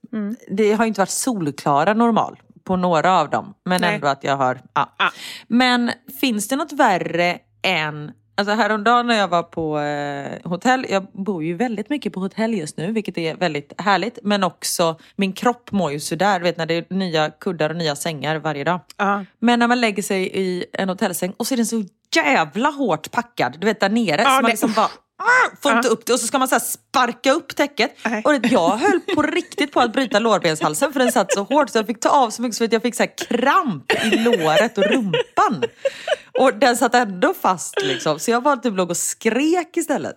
Det har ju inte varit solklara normal på några av dem. Men Nej. ändå att jag har... Ja. Ja. Men finns det något värre än... Alltså häromdagen när jag var på eh, hotell, jag bor ju väldigt mycket på hotell just nu, vilket är väldigt härligt. Men också, min kropp mår ju sådär, du vet när det är nya kuddar och nya sängar varje dag. Ja. Men när man lägger sig i en hotellsäng och så är den så jävla hårt packad, du vet där nere. Ja, så man liksom bara "Ah!" får inte upp det och så ska man så sparka upp täcket. Nej. Och jag höll på riktigt på att bryta lårbenshalsen för den satt så hårt så jag fick ta av så mycket så att jag fick så kramp i låret och rumpan. Och den satt ändå fast liksom. Så jag bara typ låg och skrek istället.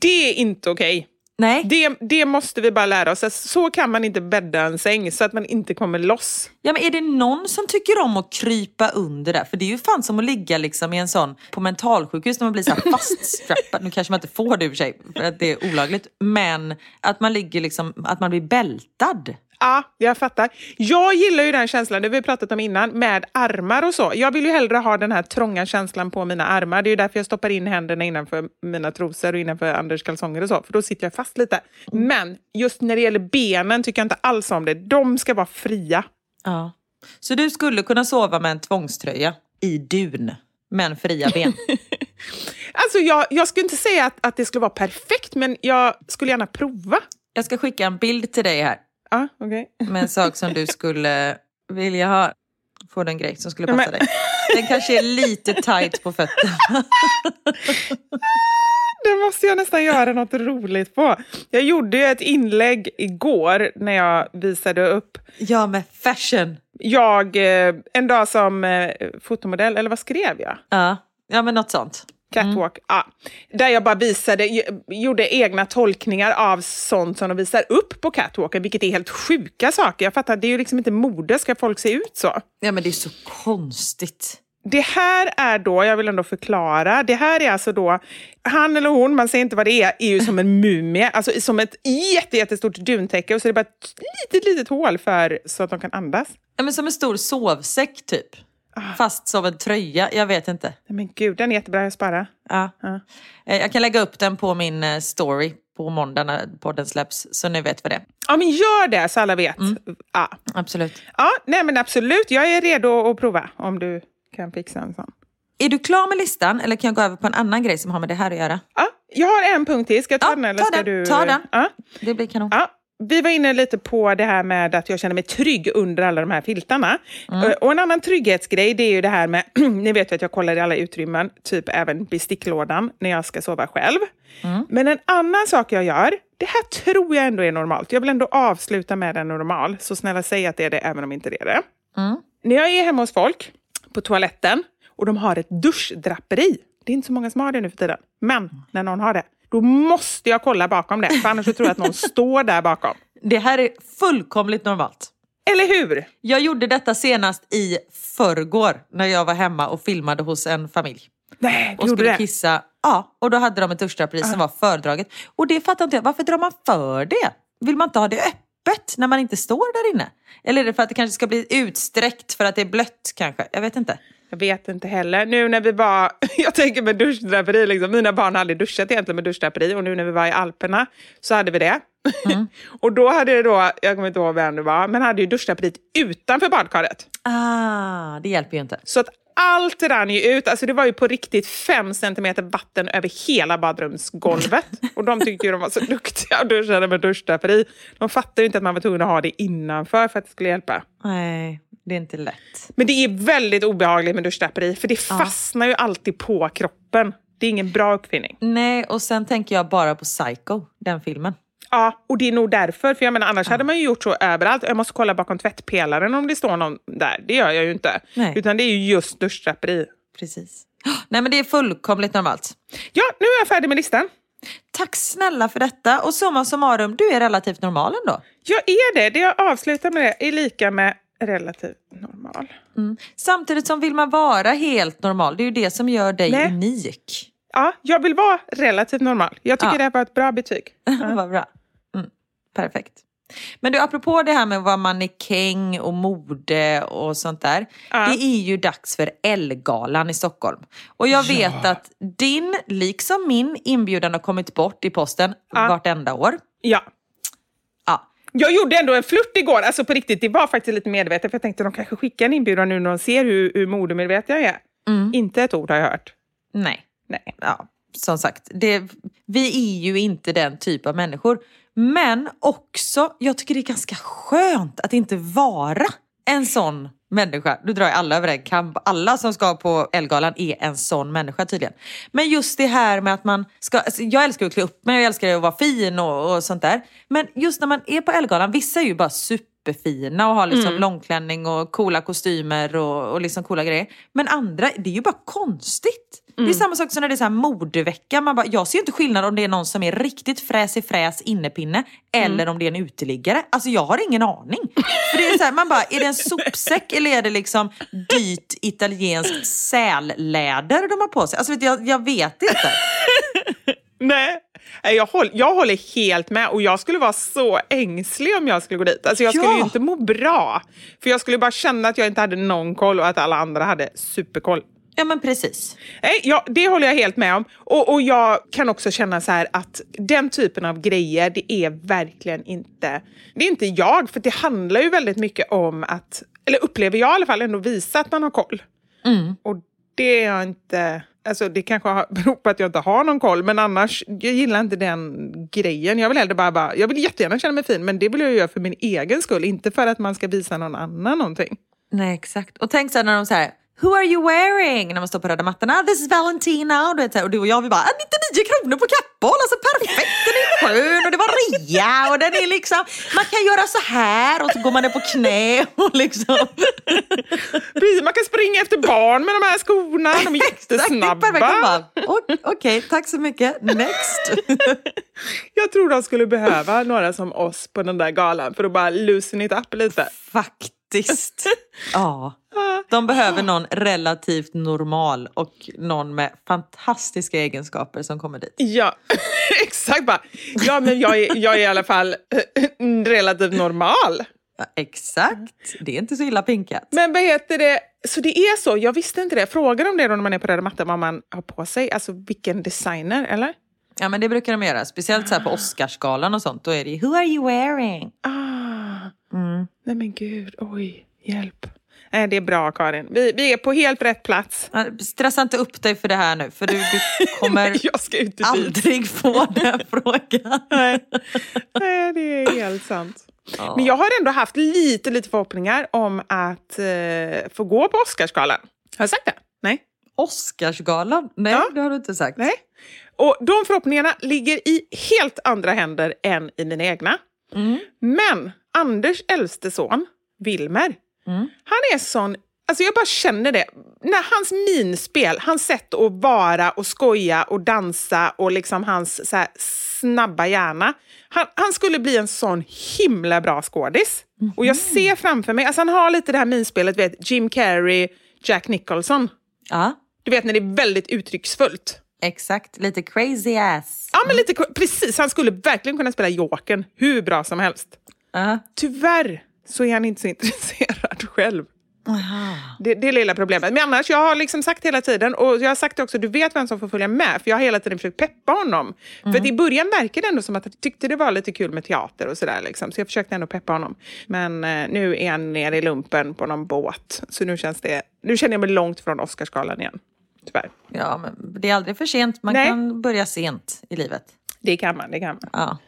Det är inte okej. Nej. Det, det måste vi bara lära oss. Alltså, Så kan man inte bädda en säng så att man inte kommer loss. Ja, men är det någon som tycker om att krypa under där? För det är ju fan som att ligga liksom i en sån på mentalsjukhus när man blir så här <laughs> faststrappad. nu kanske man inte får det i och för sig för att det är olagligt. Men att man ligger liksom, att man blir bältad. Ja, jag fattar. Jag gillar ju den känslan, det har vi pratat om innan, med armar och så. Jag vill ju hellre ha den här trånga känslan på mina armar. Det är ju därför jag stoppar in händerna innanför mina trosor och innanför Anders kalsonger och så, för då sitter jag fast lite. Men just när det gäller benen tycker jag inte alls om det. De ska vara fria. Ja. Så du skulle kunna sova med en tvångströja i dun, men fria ben. <laughs> Alltså jag, jag skulle inte säga att, att det skulle vara perfekt, men jag skulle gärna prova. Jag ska skicka en bild till dig här Ja, okej. med en sak som du skulle vilja ha. Får du en grej som skulle passa men- dig? Den kanske är lite tight på fötterna. <laughs> Det måste jag nästan göra något roligt på. Jag gjorde ju ett inlägg igår när jag visade upp Ja, med fashion. jag, eh, en dag som eh, fotomodell, eller vad skrev jag? Ja, ja men något sånt. Catwalk. Ja. Där jag bara visade, gjorde egna tolkningar av sånt som de visar upp på catwalken, vilket är helt sjuka saker. Jag fattar, det är ju liksom inte mode, ska folk se ut så? Ja men det är så konstigt. Det här är då, jag vill ändå förklara, det här är alltså då, han eller hon, man ser inte vad det är, är ju som en <laughs> mumie, alltså som ett jätte, jättestort duntäcke och så är det bara ett litet, litet hål för så att de kan andas. Ja, men som en stor sovsäck typ. Fast som en tröja, jag vet inte. Men gud, den är jättebra, jag sparar. Ja. Ja. Eh, Jag kan lägga upp den på min eh, story på måndag när podden släpps, så ni vet vad det är. Ja, men gör det så alla vet. Ja. Absolut. ja, nej men absolut, jag är redo att prova om du kan fixa en sån. Är du klar med listan eller kan jag gå över på en annan grej som har med det här att göra? Ja, jag har en punkt till, ska jag ta Ja, den eller ta ska den, du? ta den. Ja. Det blir kanon. Ja, vi var inne lite på det här med att jag känner mig trygg under alla de här filtarna. Eh, Och en annan trygghetsgrej det är ju det här med, <clears throat> ni vet ju att jag kollar i alla utrymmen, typ även besticklådan när jag ska sova själv. Men en annan sak jag gör, det här tror jag ändå är normalt. Jag vill ändå avsluta med en normal, så snälla säg att det är det även om inte det är det. När jag är hemma hos folk, på toaletten, och de har ett duschdraperi. Det är inte så många som har det nu för tiden. Men när någon har det, då måste jag kolla bakom det. För annars tror jag att någon <laughs> står där bakom. Det här är fullkomligt normalt. eller hur? Jag gjorde detta senast i förrgår när jag var hemma och filmade hos en familj. Nej, och skulle det. kissa. Ja, och då hade de ett duschdraperi som var fördraget. Och det fattar inte jag. Varför drar man för det? Vill man inte ha det öppet när man inte står där inne? Eller är det för att det kanske ska bli utsträckt för att det är blött kanske? Jag vet inte. Jag vet inte heller. Nu när vi var, <laughs> jag tänker med duschdraperi, liksom, mina barn har aldrig duschat egentligen med duschdraperi och nu när vi var i Alperna så hade vi det. <laughs> och då hade det då, jag kommer inte ihåg vem det var, men hade ju duschdraperiet utanför badkaret. Ah, det hjälper ju inte. Så att allt rann ju ut. Alltså det var ju på riktigt fem centimeter vatten över hela badrumsgolvet. Och de tyckte ju de var så duktiga och duschade med duschdraperi. De fattade ju inte att man var tvungen att ha det innanför för att det skulle hjälpa. Nej, det är inte lätt. Men det är väldigt obehagligt med duschdraperi för det fastnar ju alltid på kroppen. Det är ingen bra uppfinning. Nej, och sen tänker jag bara på Psycho, den filmen. Ja, och det är nog därför. För jag menar, annars hade man ju gjort så överallt. Jag måste kolla bakom tvättpelaren om det står någon där. Det gör jag ju inte. Nej. Utan det är ju just duschdraperi. Precis. Nej, men det är fullkomligt normalt. Ja, nu är jag färdig med listan. Tack snälla för detta. Och summa summarum, du är relativt normal ändå. Jag är det. Det jag avslutar med det är lika med relativt normal. Samtidigt som vill man vara helt normal, det är ju det som gör dig Nej. unik. Ja, jag vill vara relativt normal. Jag tycker Ja. det här var ett bra betyg. <laughs> Vad bra. Mm, perfekt. Men du, apropå det här med att vara mannekäng och mode och sånt där. Ja. Det är ju dags för Ellegalan i Stockholm. Och jag vet att din, liksom min, inbjudan har kommit bort i posten Ja. vartenda år. Ja. Ja. Jag gjorde ändå en flört igår, alltså på riktigt. Det var faktiskt lite medvetet, för jag tänkte att de kanske skickar en inbjudan nu när de ser hur, hur modemedveten jag är. Inte ett ord har jag hört. Nej. Nej. ja, som sagt, det, vi är ju inte den typ av människor. Men också, jag tycker det är ganska skönt att inte vara en sån människa. Nu drar jag alla över en kam. Alla som ska på Elgalan är en sån människa tydligen. Men just det här med att man ska, alltså jag älskar att klä upp mig, jag älskar att vara fin och, och sånt där. Men just när man är på Elgalan, vissa är ju bara superfina och har liksom långklänning och coola kostymer och, och liksom coola grejer. Men andra, det är ju bara konstigt. Det är samma sak som när det är så här modevecka. Man bara, jag ser inte skillnad om det är någon som är riktigt fräsig fräs innepinne eller om det är en uteliggare. Alltså jag har ingen aning. För det är så här, man bara, är det en sopsäck eller är det liksom dyrt italienskt sälläder de har på sig? Alltså jag, jag vet inte. <laughs> Nej, jag håller, jag håller helt med och jag skulle vara så ängslig om jag skulle gå dit. Alltså jag skulle Ja. ju inte må bra. För jag skulle bara känna att jag inte hade någon koll och att alla andra hade superkoll. Ja men precis. Nej, ja, det håller jag helt med om. Och, och jag kan också känna så här att den typen av grejer, det är verkligen inte... Det är inte jag, för det handlar ju väldigt mycket om att, eller upplever jag i alla fall, ändå visa att man har koll. Och det är jag inte... Alltså det kanske <laughs> beror på att jag inte har någon koll, men annars, jag gillar inte den grejen. Jag vill hellre bara, bara jag vill jättegärna känna mig fin, men det vill jag göra för min egen skull, inte för att man ska visa någon annan någonting. Nej exakt. Och tänk så här när de säger Who are you wearing? När man står på röda mattan. Ah, this is Valentina. Du vet, och du och jag vi bara, ah, 99 kronor på Kappahl. Alltså perfekt, den är skön och det var rea. Och den är liksom, man kan göra så här och så går man ner på knä och liksom. Precis, man kan springa efter barn med de här skorna, de är jättesnabba. perfekt. Man bara, "O- Okej, tack så mycket. Next. Jag tror de skulle behöva några som oss på den där galan för att bara loosen it up lite. Faktiskt. <laughs> Ja. De behöver någon relativt normal och någon med fantastiska egenskaper som kommer dit. Ja, <laughs> exakt bara. Ja, men jag är, jag är i alla fall eh, relativt normal. Ja, exakt. Det är inte så illa pinkat. Men vad heter det? Så det är så, jag visste inte det. Frågar de det då när man är på röda mattan vad man har på sig? Alltså vilken designer, eller? Ja men det brukar de göra. Speciellt så på Oscarsgalan och sånt. Då är det Who are you wearing? Ah. Nej men gud, oj, hjälp. Nej, det är bra Karin. Vi, vi är på helt rätt plats. Ja, Stressa inte upp dig för det här nu. För du, du <laughs> kommer Jag ska inte dit. aldrig få <laughs> den frågan. Nej. Nej, det är helt sant. Men jag har ändå haft lite, lite förhoppningar om att eh, få gå på Oscarsgalan. Har jag sagt det? Nej. Oscarsgalan? Nej Ja. det har du inte sagt. Nej. Och de förhoppningarna ligger i helt andra händer än i mina egna. Men Anders äldste son, Wilmer, han är sån Alltså jag bara känner det. När hans minspel, hans sätt att vara och skoja och dansa och liksom hans så snabba hjärna. Han, han skulle bli en sån himla bra skådis. Och jag ser framför mig, alltså han har lite det här minspelet, vet, Jim Carrey, Jack Nicholson. Ja, Du vet när det är väldigt uttrycksfullt. exakt. Lite crazy ass. Ja, men lite precis. Han skulle verkligen kunna spela Jokern hur bra som helst. Tyvärr så är han inte så <laughs> intresserad själv. Det, det är lilla problemet. Men annars, jag har liksom sagt hela tiden, och jag har sagt också, du vet vem som får följa med, för jag har hela tiden försökt peppa honom. För att i början verkade det ändå som att han tyckte det var lite kul med teater och sådär. Liksom. Så jag försökte ändå peppa honom. Men eh, nu är han nere i lumpen på någon båt. Så nu, känns det, nu känner jag mig långt från Oscarsgalan igen. Tyvärr. Ja, men det är aldrig för sent. Man Nej. kan börja sent i livet. Det kan man, det kan man. Ja.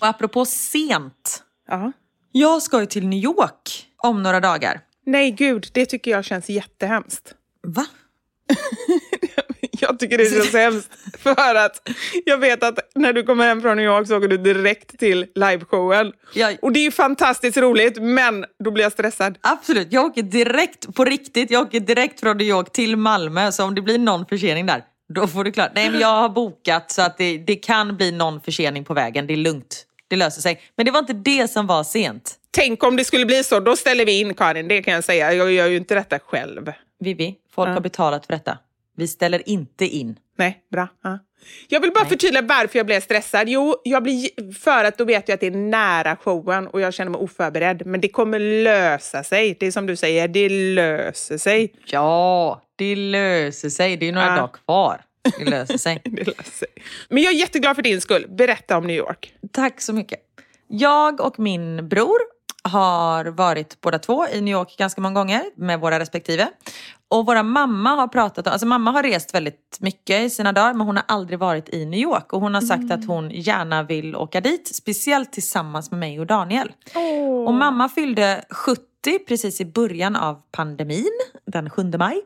Och apropå sent. Ja. Jag ska ju till New York om några dagar. Nej, gud, det tycker jag känns jättehemskt. Va? <laughs> Jag tycker det känns hemskt för att jag vet att när du kommer hem från New York så åker du direkt till liveshowen. Jag- Och det är ju fantastiskt roligt, men då blir jag stressad. Absolut, jag åker direkt, på riktigt, jag åker direkt från New York till Malmö. Så om det blir någon försening där, då får du klart. Nej men jag har bokat så att det, det kan bli någon försening på vägen. Det är lugnt, det löser sig. Men det var inte det som var sent. Tänk om det skulle bli så, då ställer vi in Karin, det kan jag säga. Jag gör ju inte detta själv. Vivi, folk har betalat för detta. Vi ställer inte in. Nej, bra. Ja. Jag vill bara förtydliga varför jag blev stressad. Jo, jag blir, för att då vet jag att det är nära showen och jag känner mig oförberedd. Men det kommer lösa sig. Det är som du säger, det löser sig. Ja, det löser sig. Det är några Ja. dagar kvar. Det löser sig. <laughs> Det löser sig. Men jag är jätteglad för din skull. Berätta om New York. Tack så mycket. Jag och min bror har varit båda två i New York ganska många gånger med våra respektive. Och våra mamma har pratat om, alltså mamma har rest väldigt mycket i sina dagar men hon har aldrig varit i New York och hon har sagt att hon gärna vill åka dit, speciellt tillsammans med mig och Daniel. Och mamma fyllde 70 precis i början av pandemin, den 7 maj.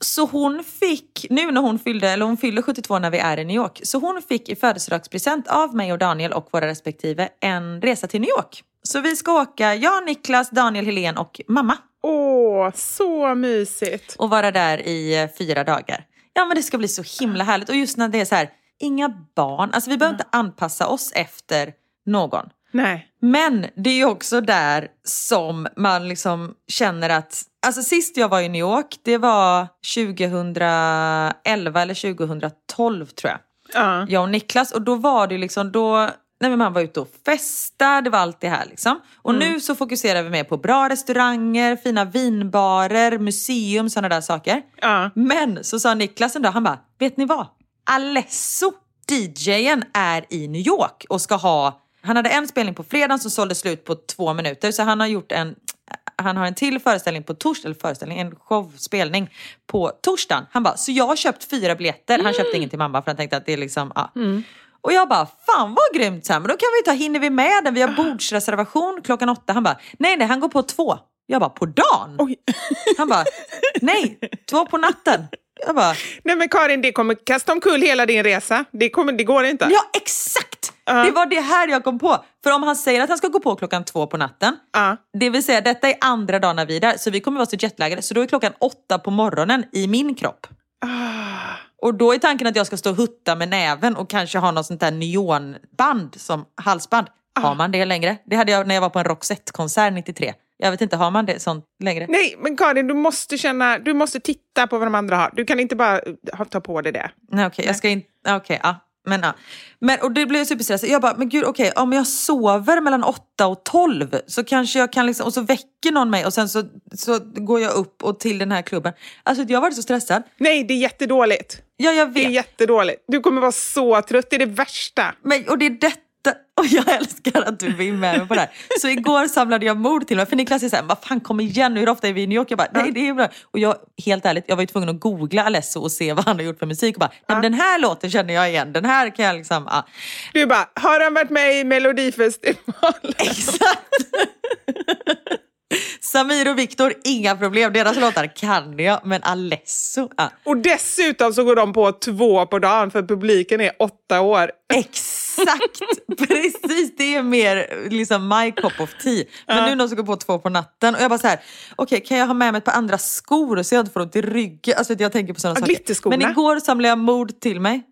Så hon fick, nu när hon fyllde, eller hon fyller 72 när vi är i New York, så hon fick i födelsedagspresent av mig och Daniel och våra respektive en resa till New York. Så vi ska åka, jag, Niklas, Daniel, Helene och mamma Åh, så mysigt. och vara där i eh, fyra dagar. Ja men det ska bli så himla härligt och just när det är så här, inga barn, alltså vi behöver inte anpassa oss efter någon. Nej. Men det är ju också där som man liksom känner att, alltså sist jag var i New York, det var 2011 eller 2012 tror jag. Ja. Jag och Niklas och då var det liksom, då, nej men man var ute och festa, det var allt det här liksom. Och nu så fokuserar vi mer på bra restauranger, fina vinbarer, museum, sådana där saker. Ja. Men så sa Niklas en dag, han bara, vet ni vad? Alesso, DJen, är i New York och ska ha, han hade en spelning på fredagen som sålde slut på två minuter, så han har gjort en han har en till föreställning på torsdag, eller föreställning, en showspelning på torsdagen. Han bara, så jag har köpt fyra biljetter. Han köpte ingen till mamma för han tänkte att det är liksom, ja. Och jag bara, fan vad grymt, så här, men då kan vi ta, hinner vi med den? Vi har bordsreservation klockan åtta. Han bara, nej nej, han går på två. Jag bara, på dagen? Oj. Han bara, nej, två på natten. Jag bara, Nej men Karin, det kommer kasta omkull hela din resa. Det, kommer, det går inte. ja exakt! Det var det här jag kom på. För om han säger att han ska gå på klockan två på natten, Ja. det vill säga detta är andra dagen när vi är där, så vi kommer vara så jetlaggade, så då är klockan åtta på morgonen i min kropp. Ah. Och då är tanken att jag ska stå och hutta med näven och kanske ha något sånt där neonband som halsband. Ah. Har man det längre? Det hade jag när jag var på en Roxette-konsert 93. Jag vet inte, har man det sånt längre? Nej, men Karin, du måste känna, du måste titta på vad de andra har. Du kan inte bara ha- ta på dig det. Nej okej, jag ska inte, okej, ja. Men, ja. men och det blev jag superstressad. Jag bara, men gud okej, om jag sover mellan 8 och 12 så kanske jag kan liksom, och så väcker någon mig och sen så, så går jag upp och till den här klubben. Alltså jag har varit så stressad. Nej, det är jättedåligt. Ja, jag Det är vet. jättedåligt. Du kommer vara så trött, det är det värsta. Men, och det är detta, <laughs> och jag älskar att du är med mig på det här. Så igår samlade jag mod till mig, för Niklas är såhär, vad fan kom igen nu, hur ofta är vi i New York? Jag bara, nej det är bra. Och jag, helt ärligt, jag var ju tvungen att googla Alesso och se vad han har gjort för musik och bara, nej, men den här låten känner jag igen, den här kan jag liksom, ja. Du bara, har han varit med i Melodifestivalen? <laughs> Exakt! Samir och Viktor, inga problem, deras låtar kan jag, men Alesso, ja. Och dessutom så går de på två på dagen för publiken är åtta år. Exakt! <laughs> Precis, det är mer liksom my cup of tea. Men nu när ska gå på två på natten och jag bara så här, okej kan jag ha med mig ett par andra skor så jag inte får ont i ryggen? Alltså jag tänker på sådana Ja, saker. glitterskorna. Men igår samlade jag mod till mig.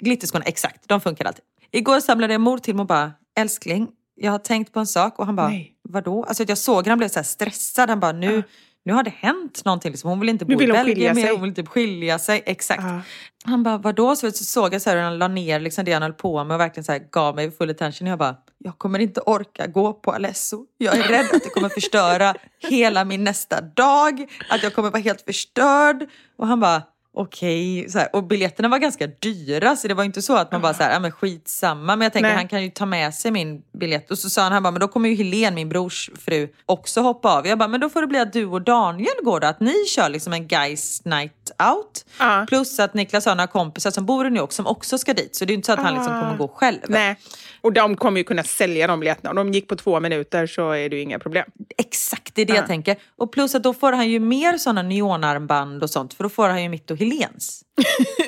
Glitterskorna, exakt, de funkar alltid. Igår samlade jag mod till mig och bara, älskling, jag har tänkt på en sak och han bara, Nej. Vadå? Alltså jag såg han blev så stressad, han bara, nu, nu har det hänt någonting. Liksom. Hon vill inte bo vill i Belgien mer, hon vill typ skilja sig. Exakt. Ja. Han bara, vadå? Så, så såg jag så här hur han la ner liksom det han höll på med och verkligen så här gav mig full attention. Jag bara, jag kommer inte orka gå på Alesso. Jag är rädd att det kommer förstöra <laughs> hela min nästa dag. Att jag kommer vara helt förstörd. Och han bara, okej. här. Och biljetterna var ganska dyra så det var inte så att man bara så här, ja men skitsamma. Men jag tänker Nej. han kan ju ta med sig min biljett. Och så sa han, han bara, men då kommer ju Helene, min brors fru, också hoppa av. Jag bara, men då får det bli att du och Daniel går då. Att ni kör liksom en guys night out. Ja. Plus att Niklas har några kompisar som bor i New York som också ska dit. Så det är inte så att han liksom kommer gå själv. Nej. Och de kommer ju kunna sälja de biljetterna. Om de gick på två minuter så är det ju inga problem. Exakt, det är det jag tänker. Och plus att då får han ju mer sådana neonarmband och sånt. För då får han ju mitt och Helens.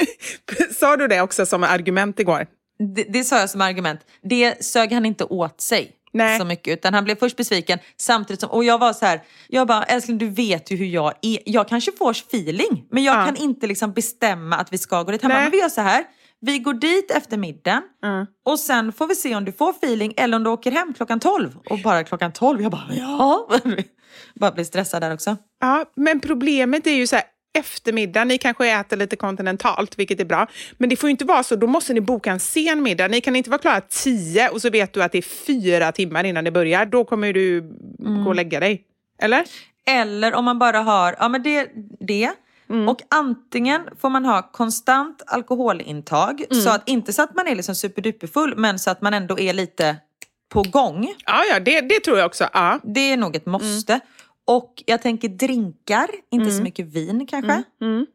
<laughs> Sa du det också som argument igår? Det, det sa jag som argument. Det sög han inte åt sig. Nej. Så mycket, utan han blev först besviken samtidigt som, och jag var så här, jag bara älskling du vet ju hur jag är, jag kanske får feeling men jag Ja. kan inte liksom bestämma att vi ska gå dit. Han Nej. bara, men vi gör så här, vi går dit efter middagen och sen får vi se om du får feeling eller om du åker hem klockan 12. Och bara klockan 12, jag bara ja. <laughs> bara blir stressad där också. Ja, men problemet är ju så här, eftermiddag, ni kanske äter lite kontinentalt, vilket är bra. Men det får ju inte vara så, då måste ni boka en sen middag. Ni kan inte vara klara tio och så vet du att det är fyra timmar innan det börjar. Då kommer du gå och lägga dig. Eller? Eller om man bara har, ja men det, det. Och antingen får man ha konstant alkoholintag, så att inte så att man är liksom superduperfull, men så att man ändå är lite på gång. Ja, ja det, det tror jag också. Ja. Det är nog ett måste. Och jag tänker drinkar, inte så mycket vin kanske.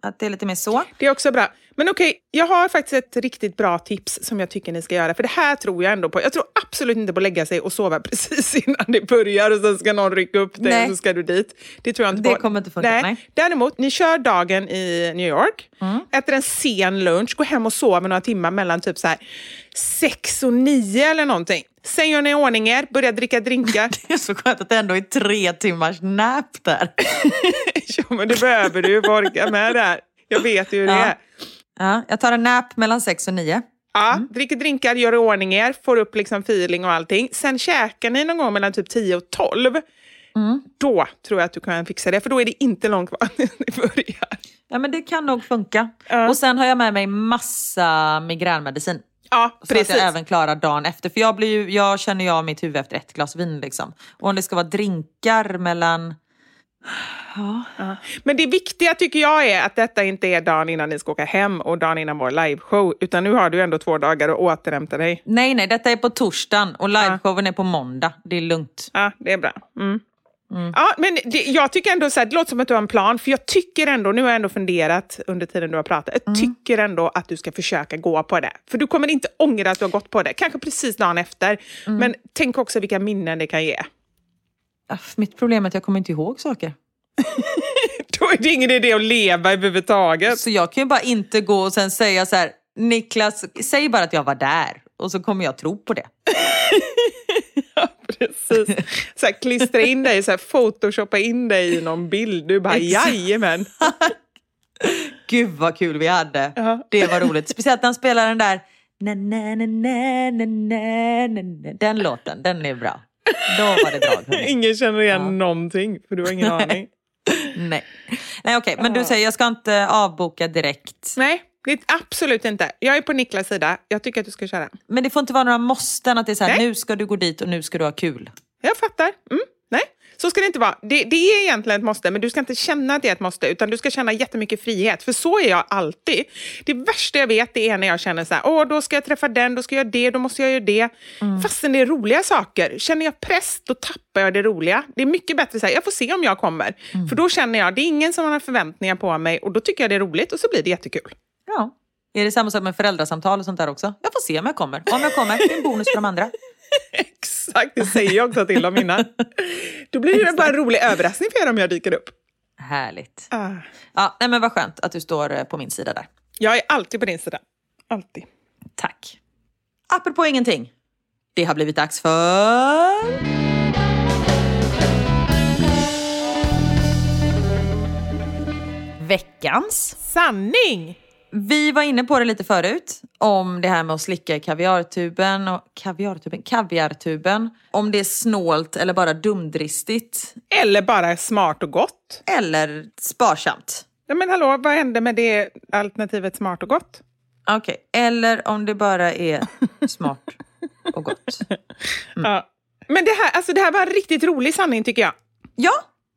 Att det är lite mer så. Det är också bra. Men okej, jag har faktiskt ett riktigt bra tips som jag tycker ni ska göra. För det här tror jag ändå på. Jag tror absolut inte på att lägga sig och sova <laughs> precis innan det börjar och sen ska någon rycka upp dig Nej. och så ska du dit. Det tror jag inte Det på. kommer inte funka, nej. Mm. Däremot, ni kör dagen i New York, äter en sen lunch, går hem och sover några timmar mellan typ så här sex och nio eller någonting. Sen gör ni i ordning er, börjar dricka drinkar. <laughs> Det är så skönt att det ändå är tre timmars nap där. <laughs> ja, men det behöver du att orka med det här. Jag vet ju hur det Ja. är. Ja, jag tar en nap mellan sex och nio. Ja, dricker drinkar, gör i ordning er, får upp liksom feeling och allting. Sen käkar ni någon gång mellan typ 10 och 12. Då tror jag att du kan fixa det, för då är det inte långt kvar <laughs> när ni börjar. Ja men det kan nog funka. Ja. Och sen har jag med mig massa migränmedicin. Ja, Så att precis. jag även klarar dagen efter. För jag, blir ju, jag känner ju av mitt huvud efter ett glas vin. Liksom. Och om det ska vara drinkar mellan... Men det viktiga tycker jag är att detta inte är dagen innan ni ska åka hem och dagen innan vår liveshow, utan nu har du ändå två dagar att återhämta dig. Nej, nej, detta är på torsdagen och liveshowen är på måndag. Det är lugnt. Ja, det är bra. Mm. Ja, men det, jag tycker ändå så här, det låter som att du har en plan, för jag tycker ändå, nu har jag ändå funderat under tiden du har pratat, jag tycker ändå att du ska försöka gå på det. För du kommer inte ångra att du har gått på det, kanske precis dagen efter. Men tänk också vilka minnen det kan ge. Mitt problem är att jag kommer inte ihåg saker. <laughs> Då är det ingen idé att leva överhuvudtaget. Så jag kan ju bara inte gå och sen säga så här, Niklas, säg bara att jag var där. Och så kommer jag tro på det. <laughs> Precis. Så här, klistra in dig, så här, photoshoppa in dig i någon bild. Du bara, jajamän. <laughs> Gud vad kul vi hade. Ja. Det var roligt. Speciellt när han spelar den där na, na, na, na, na, na, na. Den låten, den är bra. Då var det drag. hörni. <laughs> Ingen känner igen någonting, för du har ingen <laughs> aning. Nej, Nej okej, men du säger jag ska inte avboka direkt. Nej, det absolut inte. Jag är på Niklas sida. Jag tycker att du ska köra. Men det får inte vara några måsten att det är så här, nu ska du gå dit och nu ska du ha kul. Jag fattar. Mm. Nej, så ska det inte vara. Det, det är egentligen ett måste, men du ska inte känna att det är ett måste, utan du ska känna jättemycket frihet. För så är jag alltid. Det värsta jag vet det är när jag känner så här, åh, då ska jag träffa den, då ska jag göra det, då måste jag göra det. Fastän det är roliga saker. Känner jag press, då tappar jag det roliga. Det är mycket bättre så här, jag får se om jag kommer. För då känner jag, det är ingen som har förväntningar på mig och då tycker jag det är roligt och så blir det jättekul. Ja. Är det samma sak med föräldrasamtal och sånt där också? Jag får se om jag kommer. Om jag kommer, det är en bonus för de andra. <laughs> Exakt, det säger jag också till dem innan. Då blir det bara en rolig överraskning för er om jag dyker upp. Härligt. Ah. Ja, nej men vad skönt att du står eh, på min sida där. Jag är alltid på din sida. Alltid. Tack. apropå ingenting. Det har blivit dags för... Veckans. Sanning! Vi var inne på det lite förut, om det här med att slicka i kaviartuben och kaviartuben, kaviartuben. Om det är snålt eller bara dumdristigt. Eller bara smart och gott. Eller sparsamt. Ja, men hallå, vad hände med det alternativet smart och gott? Okej, eller om det bara är smart och gott. Ja. Men det här, alltså det här var en riktigt rolig sanning tycker jag. Ja,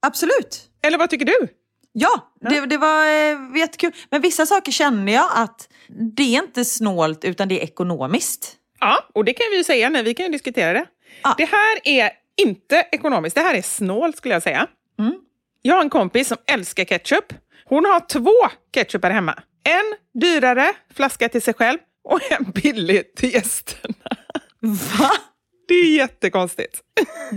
absolut. Eller vad tycker du? Ja, det, det var eh, jättekul. Men vissa saker känner jag att det är inte snålt utan det är ekonomiskt. Ja, och det kan vi ju säga nu. Vi kan ju diskutera det. Ja. Det här är inte ekonomiskt. Det här är snålt skulle jag säga. Mm. Jag har en kompis som älskar ketchup. Hon har två ketchupar hemma. En dyrare flaska till sig själv och en billig till gästerna. Va? Det är jättekonstigt.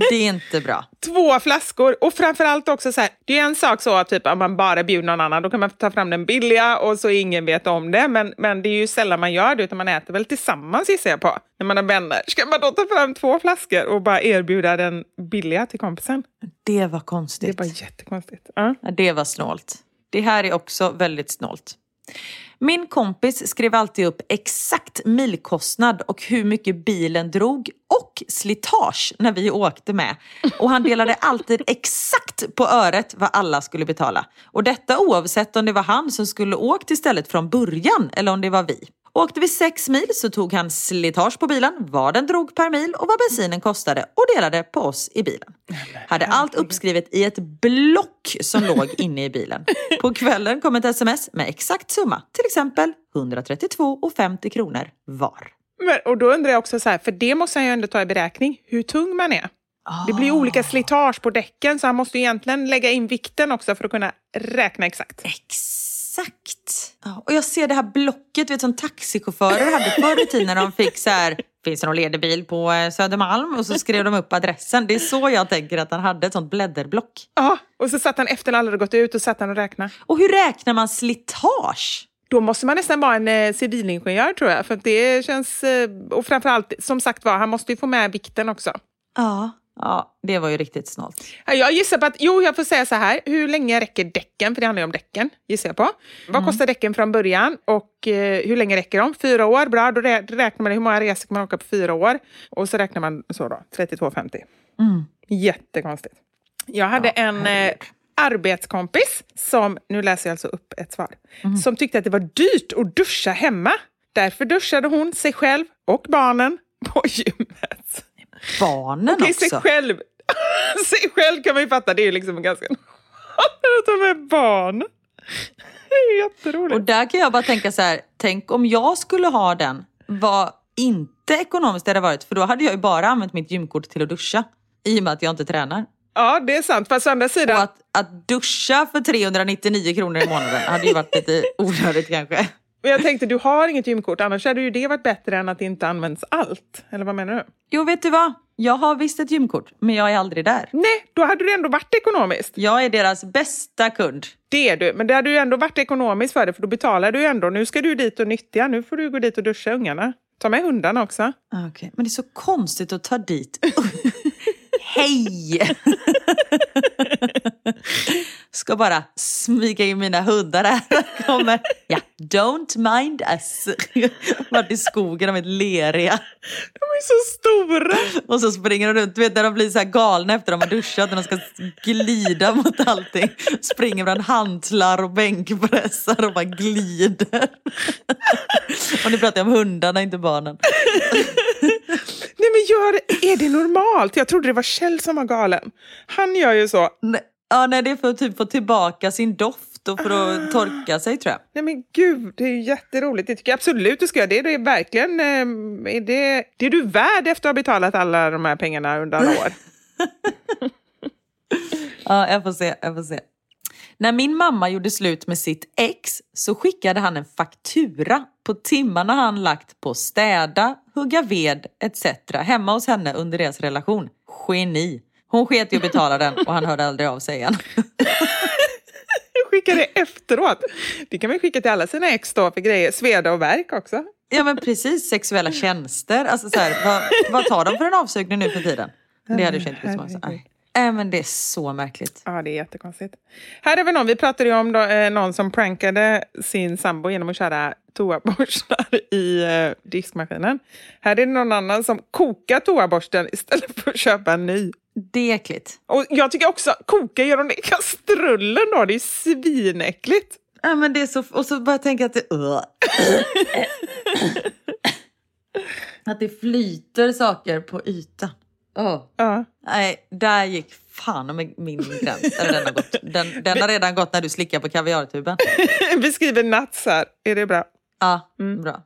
Det är inte bra. Två flaskor och framförallt också så här, det är en sak så att typ, om man bara bjuder någon annan, då kan man ta fram den billiga och så ingen vet om det. Men, men det är ju sällan man gör det, utan man äter väl tillsammans gissar jag på, när man har vänner. Ska man då ta fram två flaskor och bara erbjuda den billiga till kompisen? Det var Det konstigt. var jättekonstigt. Ja. Ja, det var snålt. Det här är också väldigt snålt. Min kompis skrev alltid upp exakt milkostnad och hur mycket bilen drog och slitage när vi åkte med. Och han delade alltid <laughs> exakt på öret vad alla skulle betala. Och detta oavsett om det var han som skulle åkt istället från början eller om det var vi. Åkte vi sex mil så tog han slitage på bilen, vad den drog per mil och vad bensinen kostade och delade på oss i bilen. Hade allt uppskrivet i ett block som låg inne i bilen. <laughs> På kvällen kom ett sms med exakt summa, till exempel 132,50 kronor var. Men, och då undrar jag också så här, för det måste han ju ändå ta i beräkning, hur tung man är. Det blir olika slitage på däcken så han måste ju egentligen lägga in vikten också för att kunna räkna exakt. Exakt! Ja, och jag ser det här blocket vet, som taxichaufförer hade förr i tiden när de fick så här, finns det någon ledig bil på eh, Södermalm? Och så skrev de upp adressen. Det är så jag tänker att han hade ett sånt blädderblock. Ja, och så satt han efter alla hade gått ut och satt han och räknade. Och hur räknar man slitage? Då måste man nästan vara en eh, civilingenjör tror jag. För det känns, eh, och framförallt, som sagt var, han måste ju få med vikten också. Ja. Ja, det var ju riktigt snålt. Ja, Jag gissar på att, jo jag får säga så här, hur länge räcker däcken? För det handlar ju om däcken, gissar jag på. Vad kostar däcken från början och eh, hur länge räcker de? Fyra år, bra, då rä- då räknar man hur många resor kan man åka på fyra år. Och så räknar man så då, 32,50. Jättekonstigt. Jag hade en eh, arbetskompis som, nu läser jag alltså upp ett svar, som tyckte att det var dyrt att duscha hemma. Därför duschade hon sig själv och barnen på <laughs> gymmet. Barnen sig också. själv. <laughs> sig själv kan man ju fatta, det är ju liksom ganska... att ta med barn. Det är jätteroligt. Och där kan jag bara tänka så här, tänk om jag skulle ha den, vad inte ekonomiskt det hade varit, för då hade jag ju bara använt mitt gymkort till att duscha. I och med att jag inte tränar. Ja, det är sant. Fast å andra sidan... Och att, att duscha för 399 kronor i månaden hade ju varit lite onödigt kanske. Men jag tänkte, du har inget gymkort, annars hade ju det varit bättre än att det inte används allt. Eller vad menar du? Jo, vet du vad? Jag har visst ett gymkort, men jag är aldrig där. Nej, då hade det ändå varit ekonomiskt. Jag är deras bästa kund. Det är du, men det hade ju ändå varit ekonomiskt för dig, för då betalar du ju ändå. Nu ska du dit och nyttja, nu får du gå dit och duscha ungarna. Ta med hundarna också. Okej, men det är så konstigt att ta dit. <laughs> Hej! Ska bara smyga in mina hundar här. Kommer. Ja, don't mind us. Varit i skogen, de är leriga. De är så stora! Och så springer de runt, du vet när de blir så här galna efter att de har duschat, när de ska glida mot allting. Springer bland hantlar och bänkpressar och bara glider. Och nu pratar jag om hundarna, inte barnen. Gör, är det normalt? Jag trodde det var Kjell som var galen. Han gör ju så. Nej, Ja, nej, det är för att typ få tillbaka sin doft och för att torka sig tror jag. Nej men gud, det är ju jätteroligt. Det tycker jag absolut du ska göra. Det är det verkligen eh, är det, det är du värd efter att ha betalat alla de här pengarna under alla år. <laughs> Ja, jag får se, jag får se. När min mamma gjorde slut med sitt ex så skickade han en faktura på timmarna han lagt på städa, hugga ved etc. hemma hos henne under deras relation. Geni. Hon sket i att betala den och han hörde aldrig av sig igen. Skicka det efteråt. Det kan man skicka till alla sina ex då för grejer. Sveda och verk också. Ja men precis, sexuella tjänster. Alltså så här, vad, vad tar de för en avsugning nu för tiden? Det hade ju inte blivit så. Nej. Nej men det är så märkligt. Ja, det är jättekonstigt. Här är vi någon, vi pratade ju om då, eh, någon som prankade sin sambo genom att köra toaborstar i eh, diskmaskinen. Här är det någon annan som kokar toaborsten istället för att köpa en ny. Det är äckligt. Och jag tycker också, koka gör de det i kastrullen då, det är svinäckligt. Ja, men det är så, och så bara tänka att det... <laughs> att det flyter saker på ytan. Oh. Ja. Nej, där gick fan med min gräns. Den, har gått. Den, den har redan gått när du slickar på kaviartuben. <laughs> vi skriver Nats här, är det bra? Ja, bra.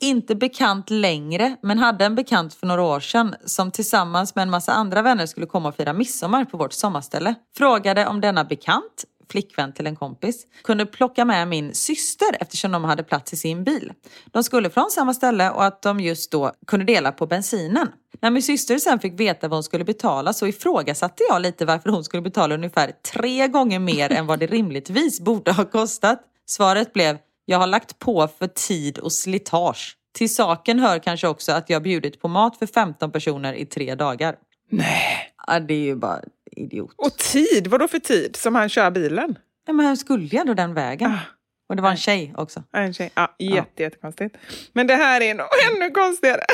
Inte bekant längre, men hade en bekant för några år sedan som tillsammans med en massa andra vänner skulle komma och fira midsommar på vårt sommarställe. Frågade om denna bekant, flickvän till en kompis, kunde plocka med min syster eftersom de hade plats i sin bil. De skulle från samma ställe och att de just då kunde dela på bensinen. När min syster sen fick veta vad hon skulle betala så ifrågasatte jag lite varför hon skulle betala ungefär tre gånger mer än vad det rimligtvis borde ha kostat. Svaret blev jag har lagt på för tid och slitage. Till saken hör kanske också att jag bjudit på mat för 15 personer i tre dagar. Nej. Ja, det är ju bara idiot. Och tid, vad då för tid som han kör bilen? Ja, men han skulle ju ändå den vägen. Ah. Och det var en tjej också. Ja, En tjej. Ja, jätte, jättekonstigt. Men det här är nog <laughs> ännu konstigare.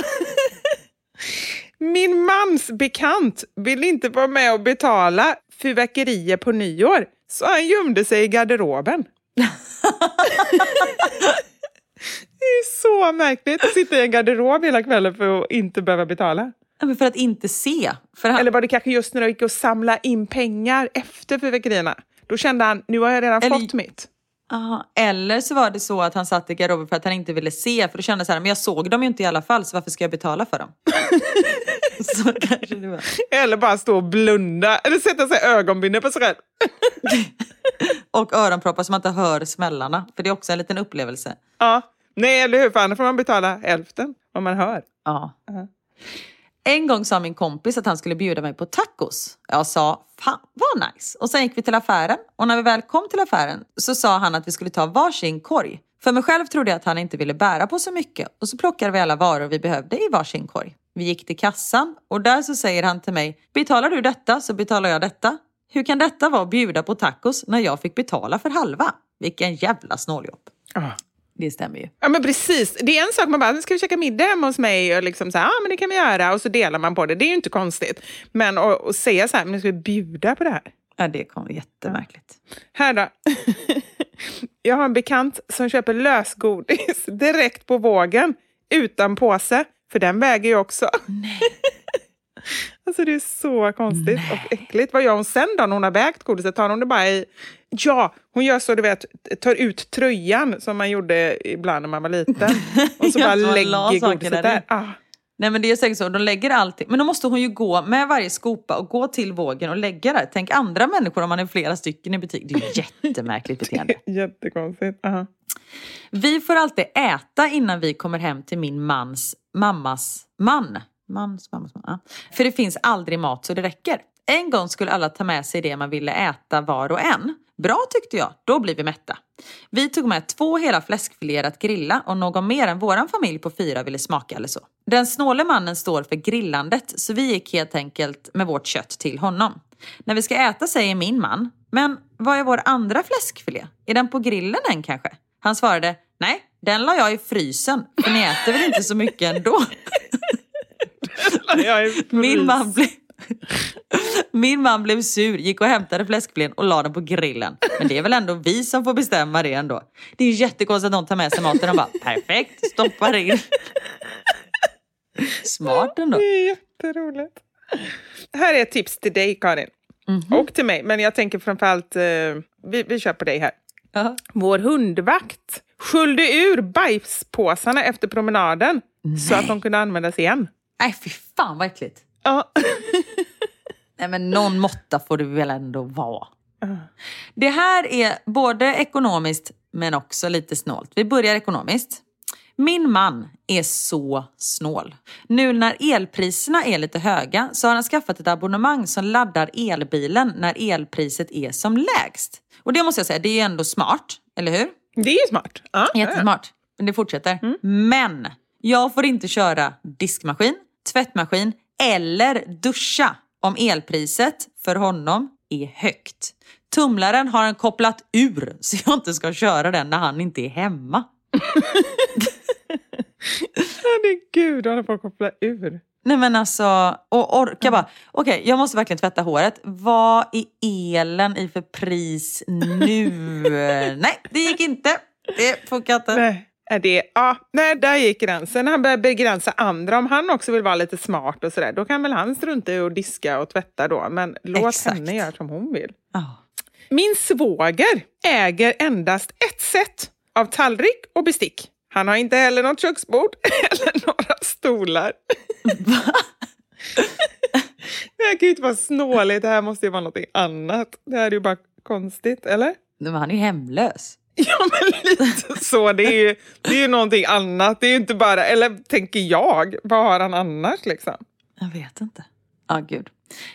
Min mans bekant vill inte vara med och betala fyrverkerier på nyår, så han gömde sig i garderoben. det är så märkligt att sitta i en garderob hela kvällen för att inte behöva betala. Ja, men för att inte se. Han... Eller var det kanske just när de gick och samla in pengar efter fyrverkerierna? Då kände han, nu har jag redan Eller- fått mitt. Aha. Eller så var det så att han satt i garderoben för att han inte ville se. För då kände så här, men jag såg dem ju inte i alla fall så varför ska jag betala för dem? <laughs> så kanske det var. Eller bara stå och blunda, eller sätta sig ögonbindel på sig själv. <laughs> Och öronproppar så man inte hör smällarna. För det är också en liten upplevelse. Ja. Nej, eller hur? För annars får man betala hälften om man hör. Ja. En gång sa min kompis att han skulle bjuda mig på tacos. Jag sa, fan vad nice. Och sen gick vi till affären. Och när vi väl kom till affären så sa han att vi skulle ta varsin korg. För mig själv trodde jag att han inte ville bära på så mycket. Och så plockade vi alla varor vi behövde i varsin korg. Vi gick till kassan och där så säger han till mig, betalar du detta så betalar jag detta. Hur kan detta vara att bjuda på tacos när jag fick betala för halva? Vilken jävla snåljobb. Ja. Det stämmer ju. Ja men precis, det är en sak man bara, ska vi käka middag hemma hos mig? Och liksom så här, ja men det kan vi göra. Och så delar man på det, det är ju inte konstigt. Men att säga så här, men ska vi bjuda på det här? Ja, det kom jättemärkligt. Här då. <laughs> Jag har en bekant som köper lösgodis <laughs> direkt på vågen utan påse, för den väger ju också. <laughs> Alltså det är så konstigt och äckligt. Vad gör hon sen då när hon har vägt godiset? Tar hon det bara i... Ja, hon gör så du vet, tar ut tröjan som man gjorde ibland när man var liten. <laughs> Och så bara lägger godiset där där. Ah. Nej men det är säkert så, de lägger allting. Men då måste hon ju gå med varje skopa och gå till vågen och lägga där. Tänk andra människor om man är flera stycken i butik. Det är ju <laughs> jättemärkligt beteende. Jättekonstigt. Aha. Vi får alltid äta innan vi kommer hem till min mans mammas man. Mans mammas man. För det finns aldrig mat så det räcker. En gång skulle alla ta med sig det man ville äta var och en. Bra tyckte jag, då blir vi mätta. Vi tog med två hela fläskfiléer att grilla och någon mer än våran familj på fyra ville smaka eller så. Den snåle mannen står för grillandet så vi gick helt enkelt med vårt kött till honom. När vi ska äta säger min man, men vad är vår andra fläskfilé? Är den på grillen än kanske? Han svarade, nej, den la jag i frysen, för ni äter väl inte så mycket ändå? <laughs> Min man, blev, min man blev sur, gick och hämtade fläskfilén och la den på grillen. Men det är väl ändå vi som får bestämma det ändå. Det är jättekonstigt att någon tar med sig maten och bara perfekt, stoppar in. Smart ändå. Det är jätteroligt. Här är ett tips till dig, Karin. Mhm. Och till mig, men jag tänker framförallt, eh, vi, vi kör på dig här. Ja. Vår hundvakt sköljde ur bajspåsarna efter promenaden så att de kunde användas igen. Nej fy fan vad äckligt. Ja. <laughs> Nej men någon måtta får det väl ändå vara. Det här är både ekonomiskt men också lite snålt. Vi börjar ekonomiskt. Min man är så snål. Nu när elpriserna är lite höga så har han skaffat ett abonnemang som laddar elbilen när elpriset är som lägst. Och det måste jag säga, det är ändå smart, eller hur? Det är ju smart. Ja. Jättesmart. Men det fortsätter. Men Jag får inte köra diskmaskin, tvättmaskin eller duscha om elpriset för honom är högt. Tumlaren har han kopplat ur <laughs> så jag inte ska köra den när han inte är hemma. <laughs> Herregud, han får koppla ur. Nej men alltså, och orka bara. Okej, okay, jag måste verkligen tvätta håret. Vad är elen i för pris nu? <laughs> Nej, det gick inte. Det funkar inte. Nej. Är det, ja, nej, där gick gränsen. Han börjar begränsa andra. Om han också vill vara lite smart och sådär, då kan väl han strunta i att diska och tvätta då. Men låt Exakt. henne göra som hon vill. Oh. Min svåger äger endast ett set av tallrik och bestick. Han har inte heller något köksbord <laughs> eller några stolar. <laughs> det här kan ju inte vara snåligt, det här måste ju vara något annat. Det här är ju bara konstigt, eller? Men han är ju hemlös. <laughs> Ja, men lite så. Det är ju, det är ju någonting annat. Det är ju inte bara, eller tänker jag, vad har han annars liksom? Jag vet inte. Ja, ah, gud.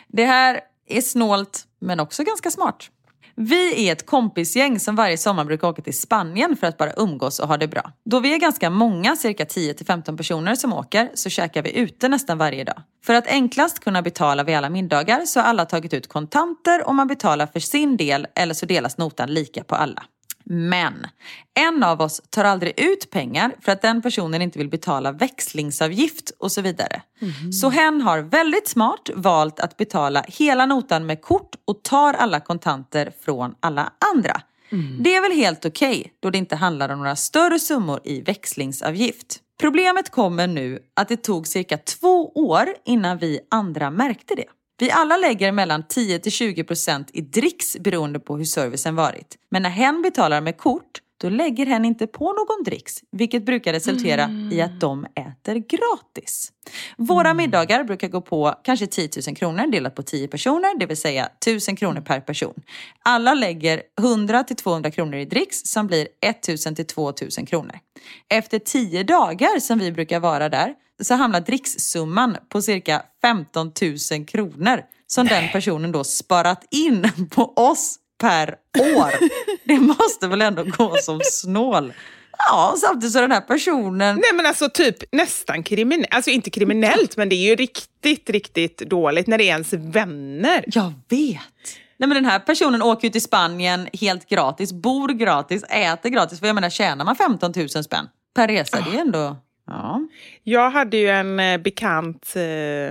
Det här är snålt, men också ganska smart. Vi är ett kompisgäng som varje sommar brukar åka till Spanien för att bara umgås och ha det bra. Då vi är ganska många, cirka 10-15 personer som åker, så käkar vi ute nästan varje dag. För att enklast kunna betala vid alla middagar så har alla tagit ut kontanter och man betalar för sin del eller så delas notan lika på alla. Men en av oss tar aldrig ut pengar för att den personen inte vill betala växlingsavgift och så vidare. Mm. Så hen har väldigt smart valt att betala hela notan med kort och tar alla kontanter från alla andra. Mm. Det är väl helt okej okay, då det inte handlar om några större summor i växlingsavgift. Problemet kommer nu att det tog cirka två år innan vi andra märkte det. Vi alla lägger mellan 10 20% i dricks beroende på hur servicen varit. Men när hen betalar med kort, då lägger hen inte på någon dricks, vilket brukar resultera mm. i att de äter gratis. Våra mm. middagar brukar gå på kanske 10 000 kronor delat på 10 personer, det vill säga 1000 kronor per person. Alla lägger 100 200 kronor i dricks som blir 1000 2000 kronor. Efter 10 dagar som vi brukar vara där så hamnar drickssumman på cirka 15 000 kronor som Nej. den personen då sparat in på oss per år. <laughs> Det måste väl ändå gå som snål. Ja, samtidigt så den här personen... Nej men alltså typ nästan kriminellt, alltså inte kriminellt men det är ju riktigt, riktigt dåligt när det är ens vänner. Jag vet. Nej men den här personen åker ju till Spanien helt gratis, bor gratis, äter gratis. För jag menar tjänar man 15 000 spänn per resa, oh. det är ändå... Ja. Jag hade ju en eh, bekant eh,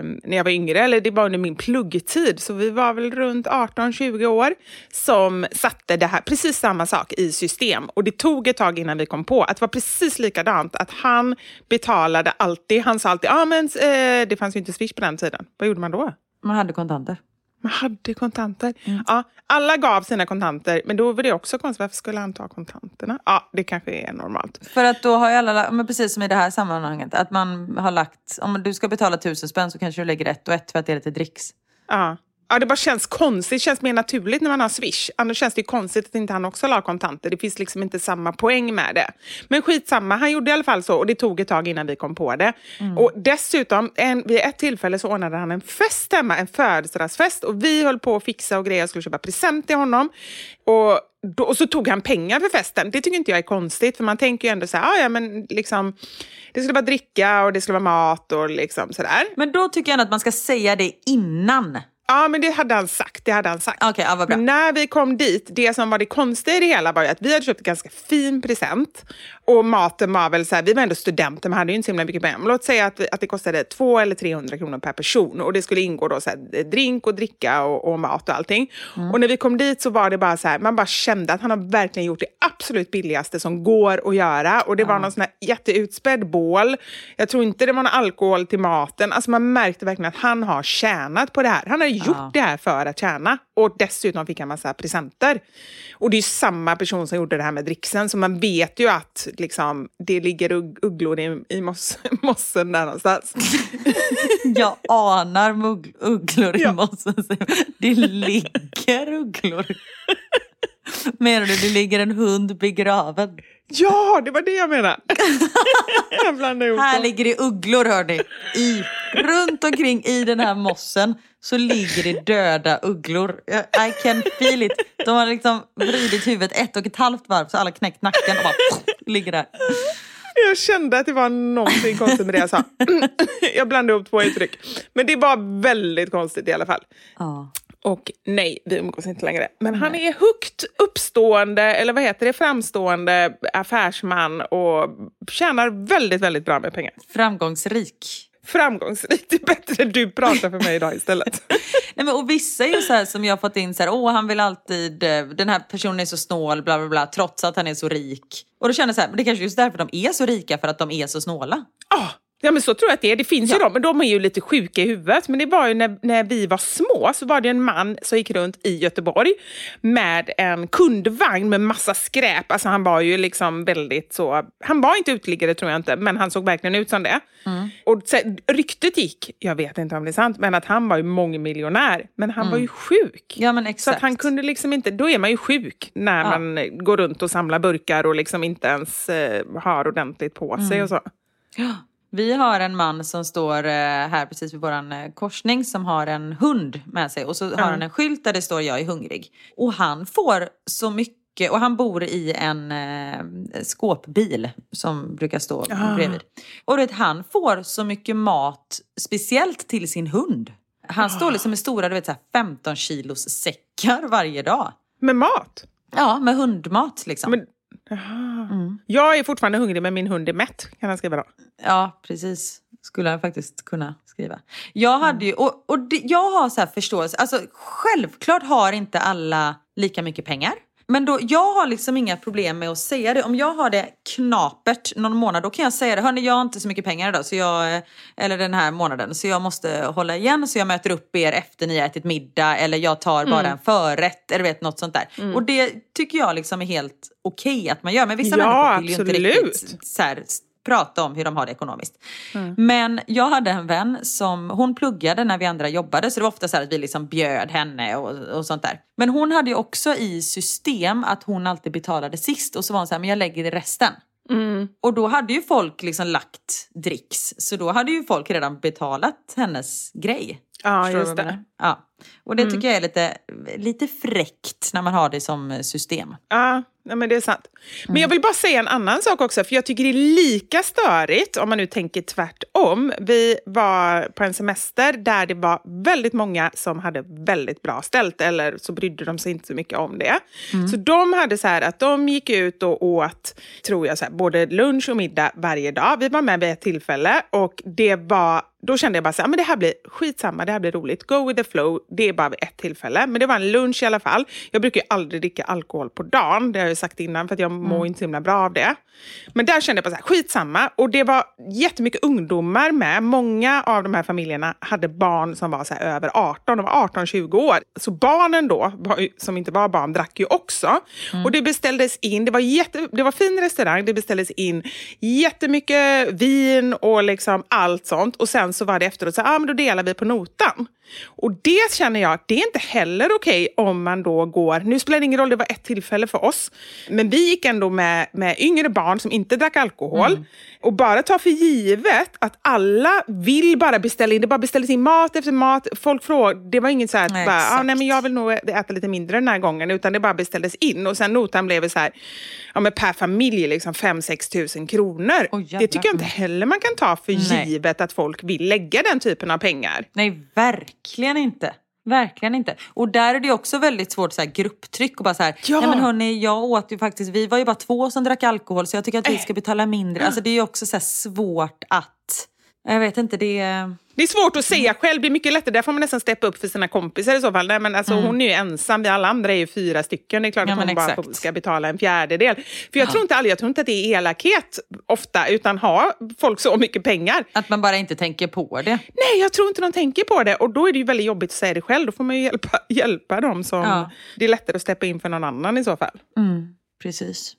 när jag var yngre, eller det var under min pluggtid, så vi var väl runt 18-20 år, som satte det här, precis samma sak i system. Och det tog ett tag innan vi kom på att det var precis likadant, att han betalade alltid, han sa alltid, ah, men eh, det fanns ju inte Swish på den tiden. Vad gjorde man då? Man hade kontanter. Man hade kontanter. Mm. Ja, alla gav sina kontanter, men då var det också konstigt. Varför skulle han ta kontanterna? Ja, det kanske är normalt. För att då har ju alla, men precis som i det här sammanhanget, att man har lagt, om du ska betala tusen spänn så kanske du lägger ett och ett för att det är lite dricks. Ja. Ja, det bara känns konstigt. Det känns mer naturligt när man har Swish. Annars känns det konstigt att inte han också la kontanter. Det finns liksom inte samma poäng med det. Men skitsamma, han gjorde i alla fall så och det tog ett tag innan vi kom på det. Mm. Och dessutom, en, vid ett tillfälle så ordnade han en fest hemma, en födelsedagsfest och vi höll på att fixa och grejer och skulle köpa present till honom. Och då, och så tog han pengar för festen. Det tycker inte jag är konstigt, för man tänker ju ändå så här, ah, ja men liksom, det skulle vara dricka och det skulle vara mat och liksom sådär. Men då tycker jag ändå att man ska säga det innan. Ja, men det hade han sagt. Det hade han sagt. Okay, ja, men när vi kom dit, det som var det konstiga i det hela var ju att vi hade köpt en ganska fin present. Och maten var väl så här, vi var ändå studenter, men hade ju inte så himla mycket pengar. Låt säga att, att det kostade 200 eller 300 kronor per person. Och det skulle ingå då så här, drink och dricka och, och mat och allting. Mm. Och när vi kom dit så var det bara så här, man bara kände att han har verkligen gjort det absolut billigaste som går att göra. Och det mm. var någon sån här jätteutspädd bål. Jag tror inte det var någon alkohol till maten. Alltså man märkte verkligen att han har tjänat på det här. Han har gjort det här för att tjäna. Och dessutom fick han massa presenter. Och det är samma person som gjorde det här med dricksen, så man vet ju att liksom, det ligger ugglor i, i moss, <laughs> mossen där någonstans. <laughs> Jag anar ugglor i ja. mossen. Det ligger ugglor. <laughs> <laughs> Menar du det ligger en hund begraven? Ja, det var det jag menade. <laughs> jag här ligger det ugglor hörni. I, runt omkring i den här mossen så ligger det döda ugglor. I can feel it. De har liksom vridit huvudet ett och ett halvt varv så alla knäckt nacken och bara ligger där. Jag kände att det var någonting konstigt med det jag sa. <laughs> jag blandade ihop två uttryck. Men det var väldigt konstigt i alla fall. Ja. Och nej, vi umgås inte längre. Men han är högt uppstående, eller vad heter det, framstående affärsman och tjänar väldigt, väldigt bra med pengar. Framgångsrik. Framgångsrikt. Det är bättre du pratar för mig idag istället. <laughs> Nej, men, och vissa är ju så här som jag har fått in så här, åh han vill alltid, eh, den här personen är så snål, bla bla bla, trots att han är så rik. Och då känner jag så här, men det är kanske just därför de är så rika, för att de är så snåla. Ah, ja, men så tror jag att det är. Det finns ju de, men de är ju lite sjuka i huvudet. Men det var ju när, när vi var små, så var det en man som gick runt i Göteborg med en kundvagn med massa skräp. Alltså han var ju liksom väldigt så... Han var inte uteliggare tror jag inte, men han såg verkligen ut som det. Och så, ryktet gick, jag vet inte om det är sant, men att han var ju mångmiljonär. Men han var ju sjuk. Ja men Så exakt. att han kunde liksom inte, då är man ju sjuk när Ja. man går runt och samlar burkar och liksom inte ens eh, har ordentligt på sig och så. Vi har en man som står eh, här precis vid våran eh, korsning som har en hund med sig och så har han en skylt där det står jag är hungrig. Och han får så mycket, och han bor i en eh, skåpbil som brukar stå Ah. bredvid. Och vet, han får så mycket mat speciellt till sin hund. Han står liksom med stora du vet, så här 15 kilos säckar varje dag. Med mat? Ja, med hundmat liksom. Men, jaha. Jag är fortfarande hungrig men min hund är mätt, kan han skriva då. Ja, precis. Skulle jag faktiskt kunna skriva. Jag hade ju, och, och det, jag har så här förståelse, alltså självklart har inte alla lika mycket pengar. Men då, jag har liksom inga problem med att säga det. Om jag har det knapert någon månad, då kan jag säga det. Hörni, jag har inte så mycket pengar idag, så jag, eller den här månaden, så jag måste hålla igen. Så jag möter upp er efter ni har ätit middag, eller jag tar bara en förrätt, eller vet något sånt där. Och det tycker jag liksom är helt okej att man gör. Men vissa Ja, människor vill ju inte absolut. riktigt så här, prata om hur de har det ekonomiskt. Men jag hade en vän som, hon pluggade när vi andra jobbade så det var ofta så att vi liksom bjöd henne och, och sånt där. Men hon hade ju också i system att hon alltid betalade sist och så var hon så här, men jag lägger resten. Och då hade ju folk liksom lagt dricks så då hade ju folk redan betalat hennes grej. Ja, Förstår just det. Ja. Och det tycker jag är lite, lite fräckt när man har det som system. Ja, nej, men det är sant. Men jag vill bara säga en annan sak också, för jag tycker det är lika störigt om man nu tänker tvärtom. Vi var på en semester där det var väldigt många som hade väldigt bra ställt, eller så brydde de sig inte så mycket om det. Så de hade så här att de gick ut och åt, tror jag, så här, både lunch och middag varje dag. Vi var med vid ett tillfälle och det var då kände jag bara så här, men det här blir skitsamma, det här blir roligt. Go with the flow, det är bara vid ett tillfälle. Men det var en lunch i alla fall. Jag brukar ju aldrig dricka alkohol på dagen, det har jag sagt innan, för att jag mår inte så himla bra av det. Men där kände jag bara så här, skitsamma. Och det var jättemycket ungdomar med. Många av de här familjerna hade barn som var så här över 18, de var 18-20 år. Så barnen då, som inte var barn, drack ju också. Och det beställdes in, det var, jätte, det var fin restaurang, det beställdes in jättemycket vin och liksom allt sånt. Och sen så var det efteråt så ah, men då delar vi på notan. Och det känner jag det är inte heller okej om man då går, nu spelar det ingen roll, det var ett tillfälle för oss, men vi gick ändå med, med yngre barn som inte drack alkohol och bara ta för givet att alla vill bara beställa in, det bara beställdes in mat efter mat, folk frågade, det var inget så här, Nej, bara, ah, nej men jag vill nog äta lite mindre den här gången, utan det bara beställdes in och sen notan blev så här, ja men per familj liksom 5-6 tusen kronor. Jävlar. det tycker jag inte heller man kan ta för Nej. givet att folk vill lägga den typen av pengar. Nej, verkligen inte. Verkligen inte. Och där är det också väldigt svårt så här, grupptryck och bara så här, Ja. nej men hörni, jag åt ju faktiskt, vi var ju bara två som drack alkohol så jag tycker att vi ska betala mindre. Alltså det är ju också så här svårt att, jag vet inte, det är... Det är svårt att säga själv, det är mycket lättare. Där får man nästan steppa upp för sina kompisar i så fall. Nej, men alltså, Hon är ju ensam, vi alla andra är ju fyra stycken. Det är klart Mm. Ja, att hon bara ska betala en fjärdedel. För jag tror inte jag tror inte att det är elakhet ofta, utan har folk så mycket pengar. Att man bara inte tänker på det. Nej, jag tror inte de tänker på det. Och då är det ju väldigt jobbigt att säga det själv. Då får man ju hjälpa, <laughs> hjälpa dem som... Ja. Det är lättare att steppa in för någon annan i så fall. Precis.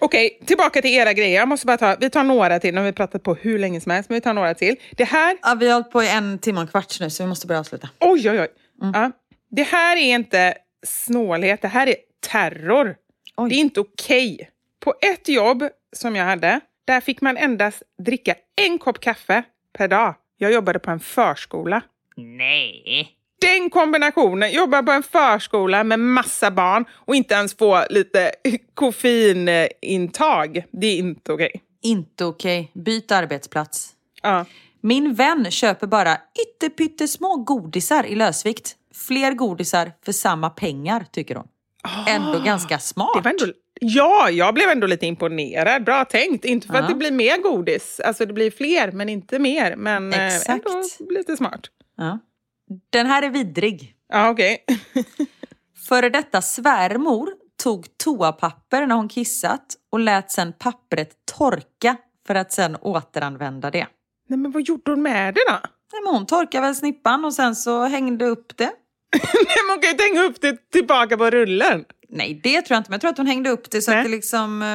Okej, tillbaka till era grejer. Jag måste bara ta, vi tar några till. Nu har vi pratat på hur länge som helst, men vi tar några till. Det här Ja, vi har hållit på i en timme och en kvart nu så vi måste börja avsluta. Oj, oj, oj. Mm. Ja. Det här är inte snålhet, det här är terror. Oj. Det är inte okej. På ett jobb som jag hade, där fick man endast dricka en kopp kaffe per dag. Jag jobbade på en förskola. Nej. Den kombinationen, jobba på en förskola med massa barn och inte ens få lite koffeinintag, det är inte okej. Inte okej. Byt arbetsplats. Ja. Min vän köper bara ytterpyttesmå godisar i lösvikt. Fler godisar för samma pengar, tycker hon. Ändå ganska smart. Ändå, ja, jag blev ändå lite imponerad. Bra tänkt. Inte för Ja. att det blir mer godis. Alltså det blir fler, men inte mer. Men eh, Exakt. ändå lite smart. Ja. Den här är vidrig. Ja, okej. <laughs> Före detta svärmor tog toapapper när hon kissat och lät sen pappret torka för att sen återanvända det. Nej, men vad gjorde hon med det då? Nej, men hon torkade väl snippan och sen så hängde upp det. <laughs> Nej, men hon kan ju inte hänga upp det tillbaka på rullen. Nej, det tror jag inte. Men jag tror att hon hängde upp det så Nej. att det liksom... eh,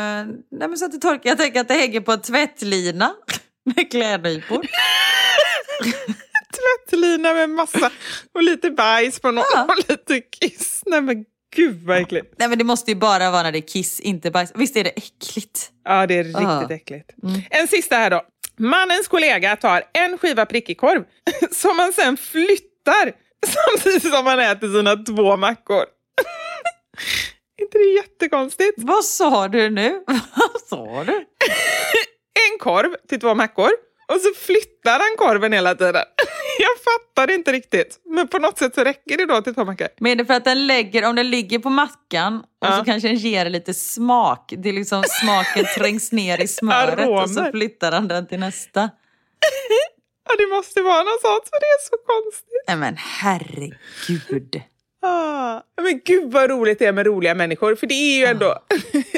Nej, men så att det torkar. Jag tänker att det hänger på en tvättlina <laughs> med klädnypor. Tvättlina med massa och lite bajs på någon Ja. <laughs> och lite kiss. Nej men gud vad äckligt. Nej, men det måste ju bara vara när det är kiss, inte bajs. Visst är det äckligt? Ja, det är riktigt Ah. äckligt. En sista här då. Mannens kollega tar en skiva prickig korv <laughs> som man sen flyttar <laughs> samtidigt som man äter sina två mackor. inte det jättekonstigt? Vad sa du nu? Vad sa du? En korv till två mackor och så flyttar han korven hela tiden. <laughs> Jag fattar inte riktigt. Men på något sätt så räcker det då till två mackor. Men är det för att den lägger, om den ligger på mackan och Ja. så kanske den ger lite smak. Det är liksom smaken trängs ner i smöret och så Aromer. flyttar han den till nästa. <laughs> Ja, det måste vara något sånt för det är så konstigt. Nej men herregud. Ah, men gud vad roligt det är med roliga människor. För det är ju ändå...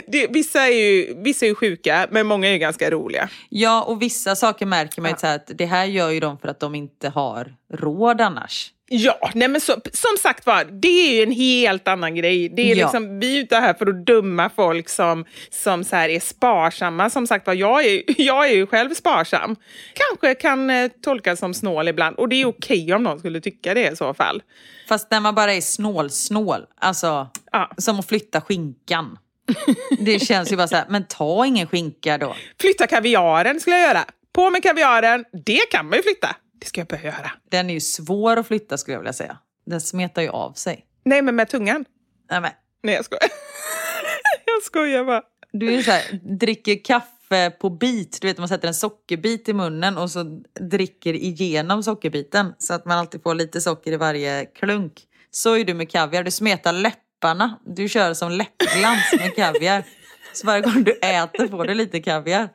det, vissa, är ju, vissa är ju sjuka, men många är ju ganska roliga. Ja och vissa saker märker man ju här att det här gör ju de för att de inte har råd annars. Ja, nej men så, som sagt var, det är ju en helt annan grej. Det är Ja. liksom, vi är ute här för att döma folk som, som så är sparsamma. Som sagt var, jag är, <laughs> jag är ju själv sparsam. Kanske kan eh, tolkas som snål ibland. Och det är okej om någon skulle tycka det i så fall. Fast när man bara är snål-snål, alltså Ja. som att flytta skinkan. <laughs> Det känns ju bara så här, men ta ingen skinka då. Flytta kaviaren skulle jag göra. På med kaviaren, det kan man ju flytta. Det ska jag börja göra. Den är ju svår att flytta skulle jag vilja säga. Den smetar ju av sig. Nej, men med tungan. Nej, men, Nej, jag skojar. <laughs> jag skojar bara. du är så här, dricker kaffe på bit. Du vet man sätter en sockerbit i munnen och så dricker igenom sockerbiten. Så att man alltid får lite socker i varje klunk. Så är du med kaviar. Du smetar läpparna. Du kör som läppglans med kaviar. Så varje gång du äter får du lite kaviar.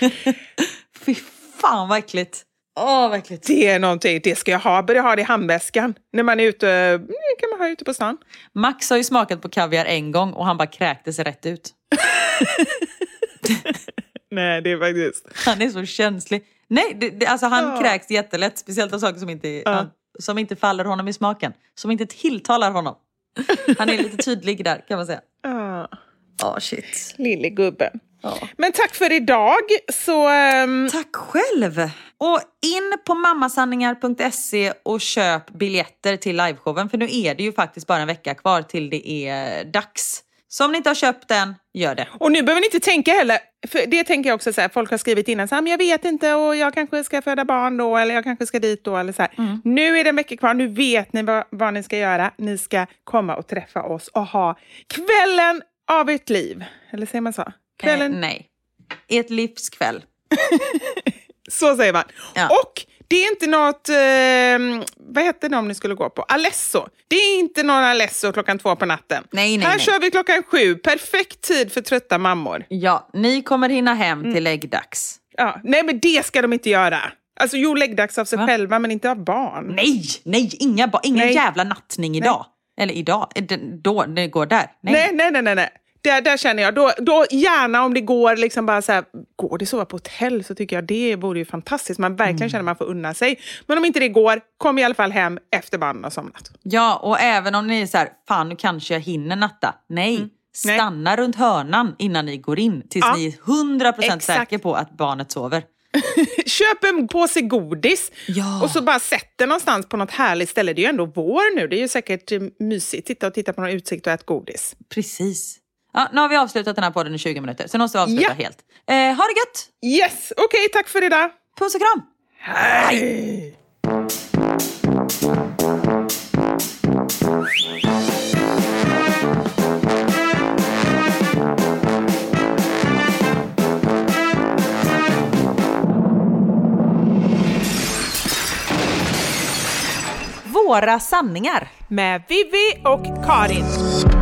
<laughs> Fy fan vad äckligt. Åh vad äckligt. Det är någonting, det ska jag ha. Börja ha det i handväskan. När man är ute, det kan man ha ute på stan. Max har ju smakat på kaviar en gång och han bara kräktes rätt ut. <laughs> Nej, det är faktiskt... Han är så känslig. Nej, det, det, alltså han Ja. kräks jättelätt. Speciellt av saker som inte, Ja. han, som inte faller honom i smaken. Som inte tilltalar honom. Han är lite tydlig där kan man säga. <laughs> Ja, shit. lille gubben. Ja. Men tack för idag. Så ehm, Tack själv! Och in på mammasanningar.se och köp biljetter till liveshowen. För nu är det ju faktiskt bara en vecka kvar till det är dags. Så om ni inte har köpt den, gör det. Och nu behöver ni inte tänka heller, för det tänker jag också så här, folk har skrivit innan, så här, men jag vet inte och jag kanske ska föda barn då eller jag kanske ska dit då eller så här. Nu är det en vecka kvar, nu vet ni vad, vad ni ska göra. Ni ska komma och träffa oss och ha kvällen av ert liv. Eller säger man så? Kvällen, Eh, nej. Ert livskväll. <laughs> så säger man. Ja. Och det är inte något, eh, vad hette det om ni skulle gå på? Alesso. Det är inte någon Alesso klockan två på natten. Nej, nej, Här nej. kör vi klockan sju, perfekt tid för trötta mammor. Ja, ni kommer hinna hem till läggdags. Ja, nej, men det ska de inte göra. Alltså, jo, läggdags av sig Va? själva, men inte av barn. Nej, nej, inga ba- ingen Nej. jävla nattning idag. Eller idag, eh, då, det går där. Nej. Nej, nej, nej, nej. nej. Där, där känner jag, då, då gärna om det går liksom bara så här, går det sova på hotell så tycker jag det vore ju fantastiskt. Man verkligen Mm. känner man får unna sig. Men om inte det går, kom i alla fall hem efter barnen har somnat. Ja, och även om ni är så här, fan nu kanske jag hinner natta. Nej, Mm. Nej. stanna runt hörnan innan ni går in tills Ja. ni är 100% Exakt. säker på att barnet sover. <laughs> Köp en påse godis Ja. och så bara sätt den någonstans på något härligt ställe. Det är ju ändå vår nu, det är ju säkert mysigt. Titta och titta på någon utsikt och ät godis. Precis. Ja, nu har vi avslutat den här podden i 20 minuter, så nu måste vi avsluta ja. helt. Eh, ha det gött! Yes, okej, okay, tack för idag. Puss och kram! Hej! Våra sanningar med Vivi och Karin.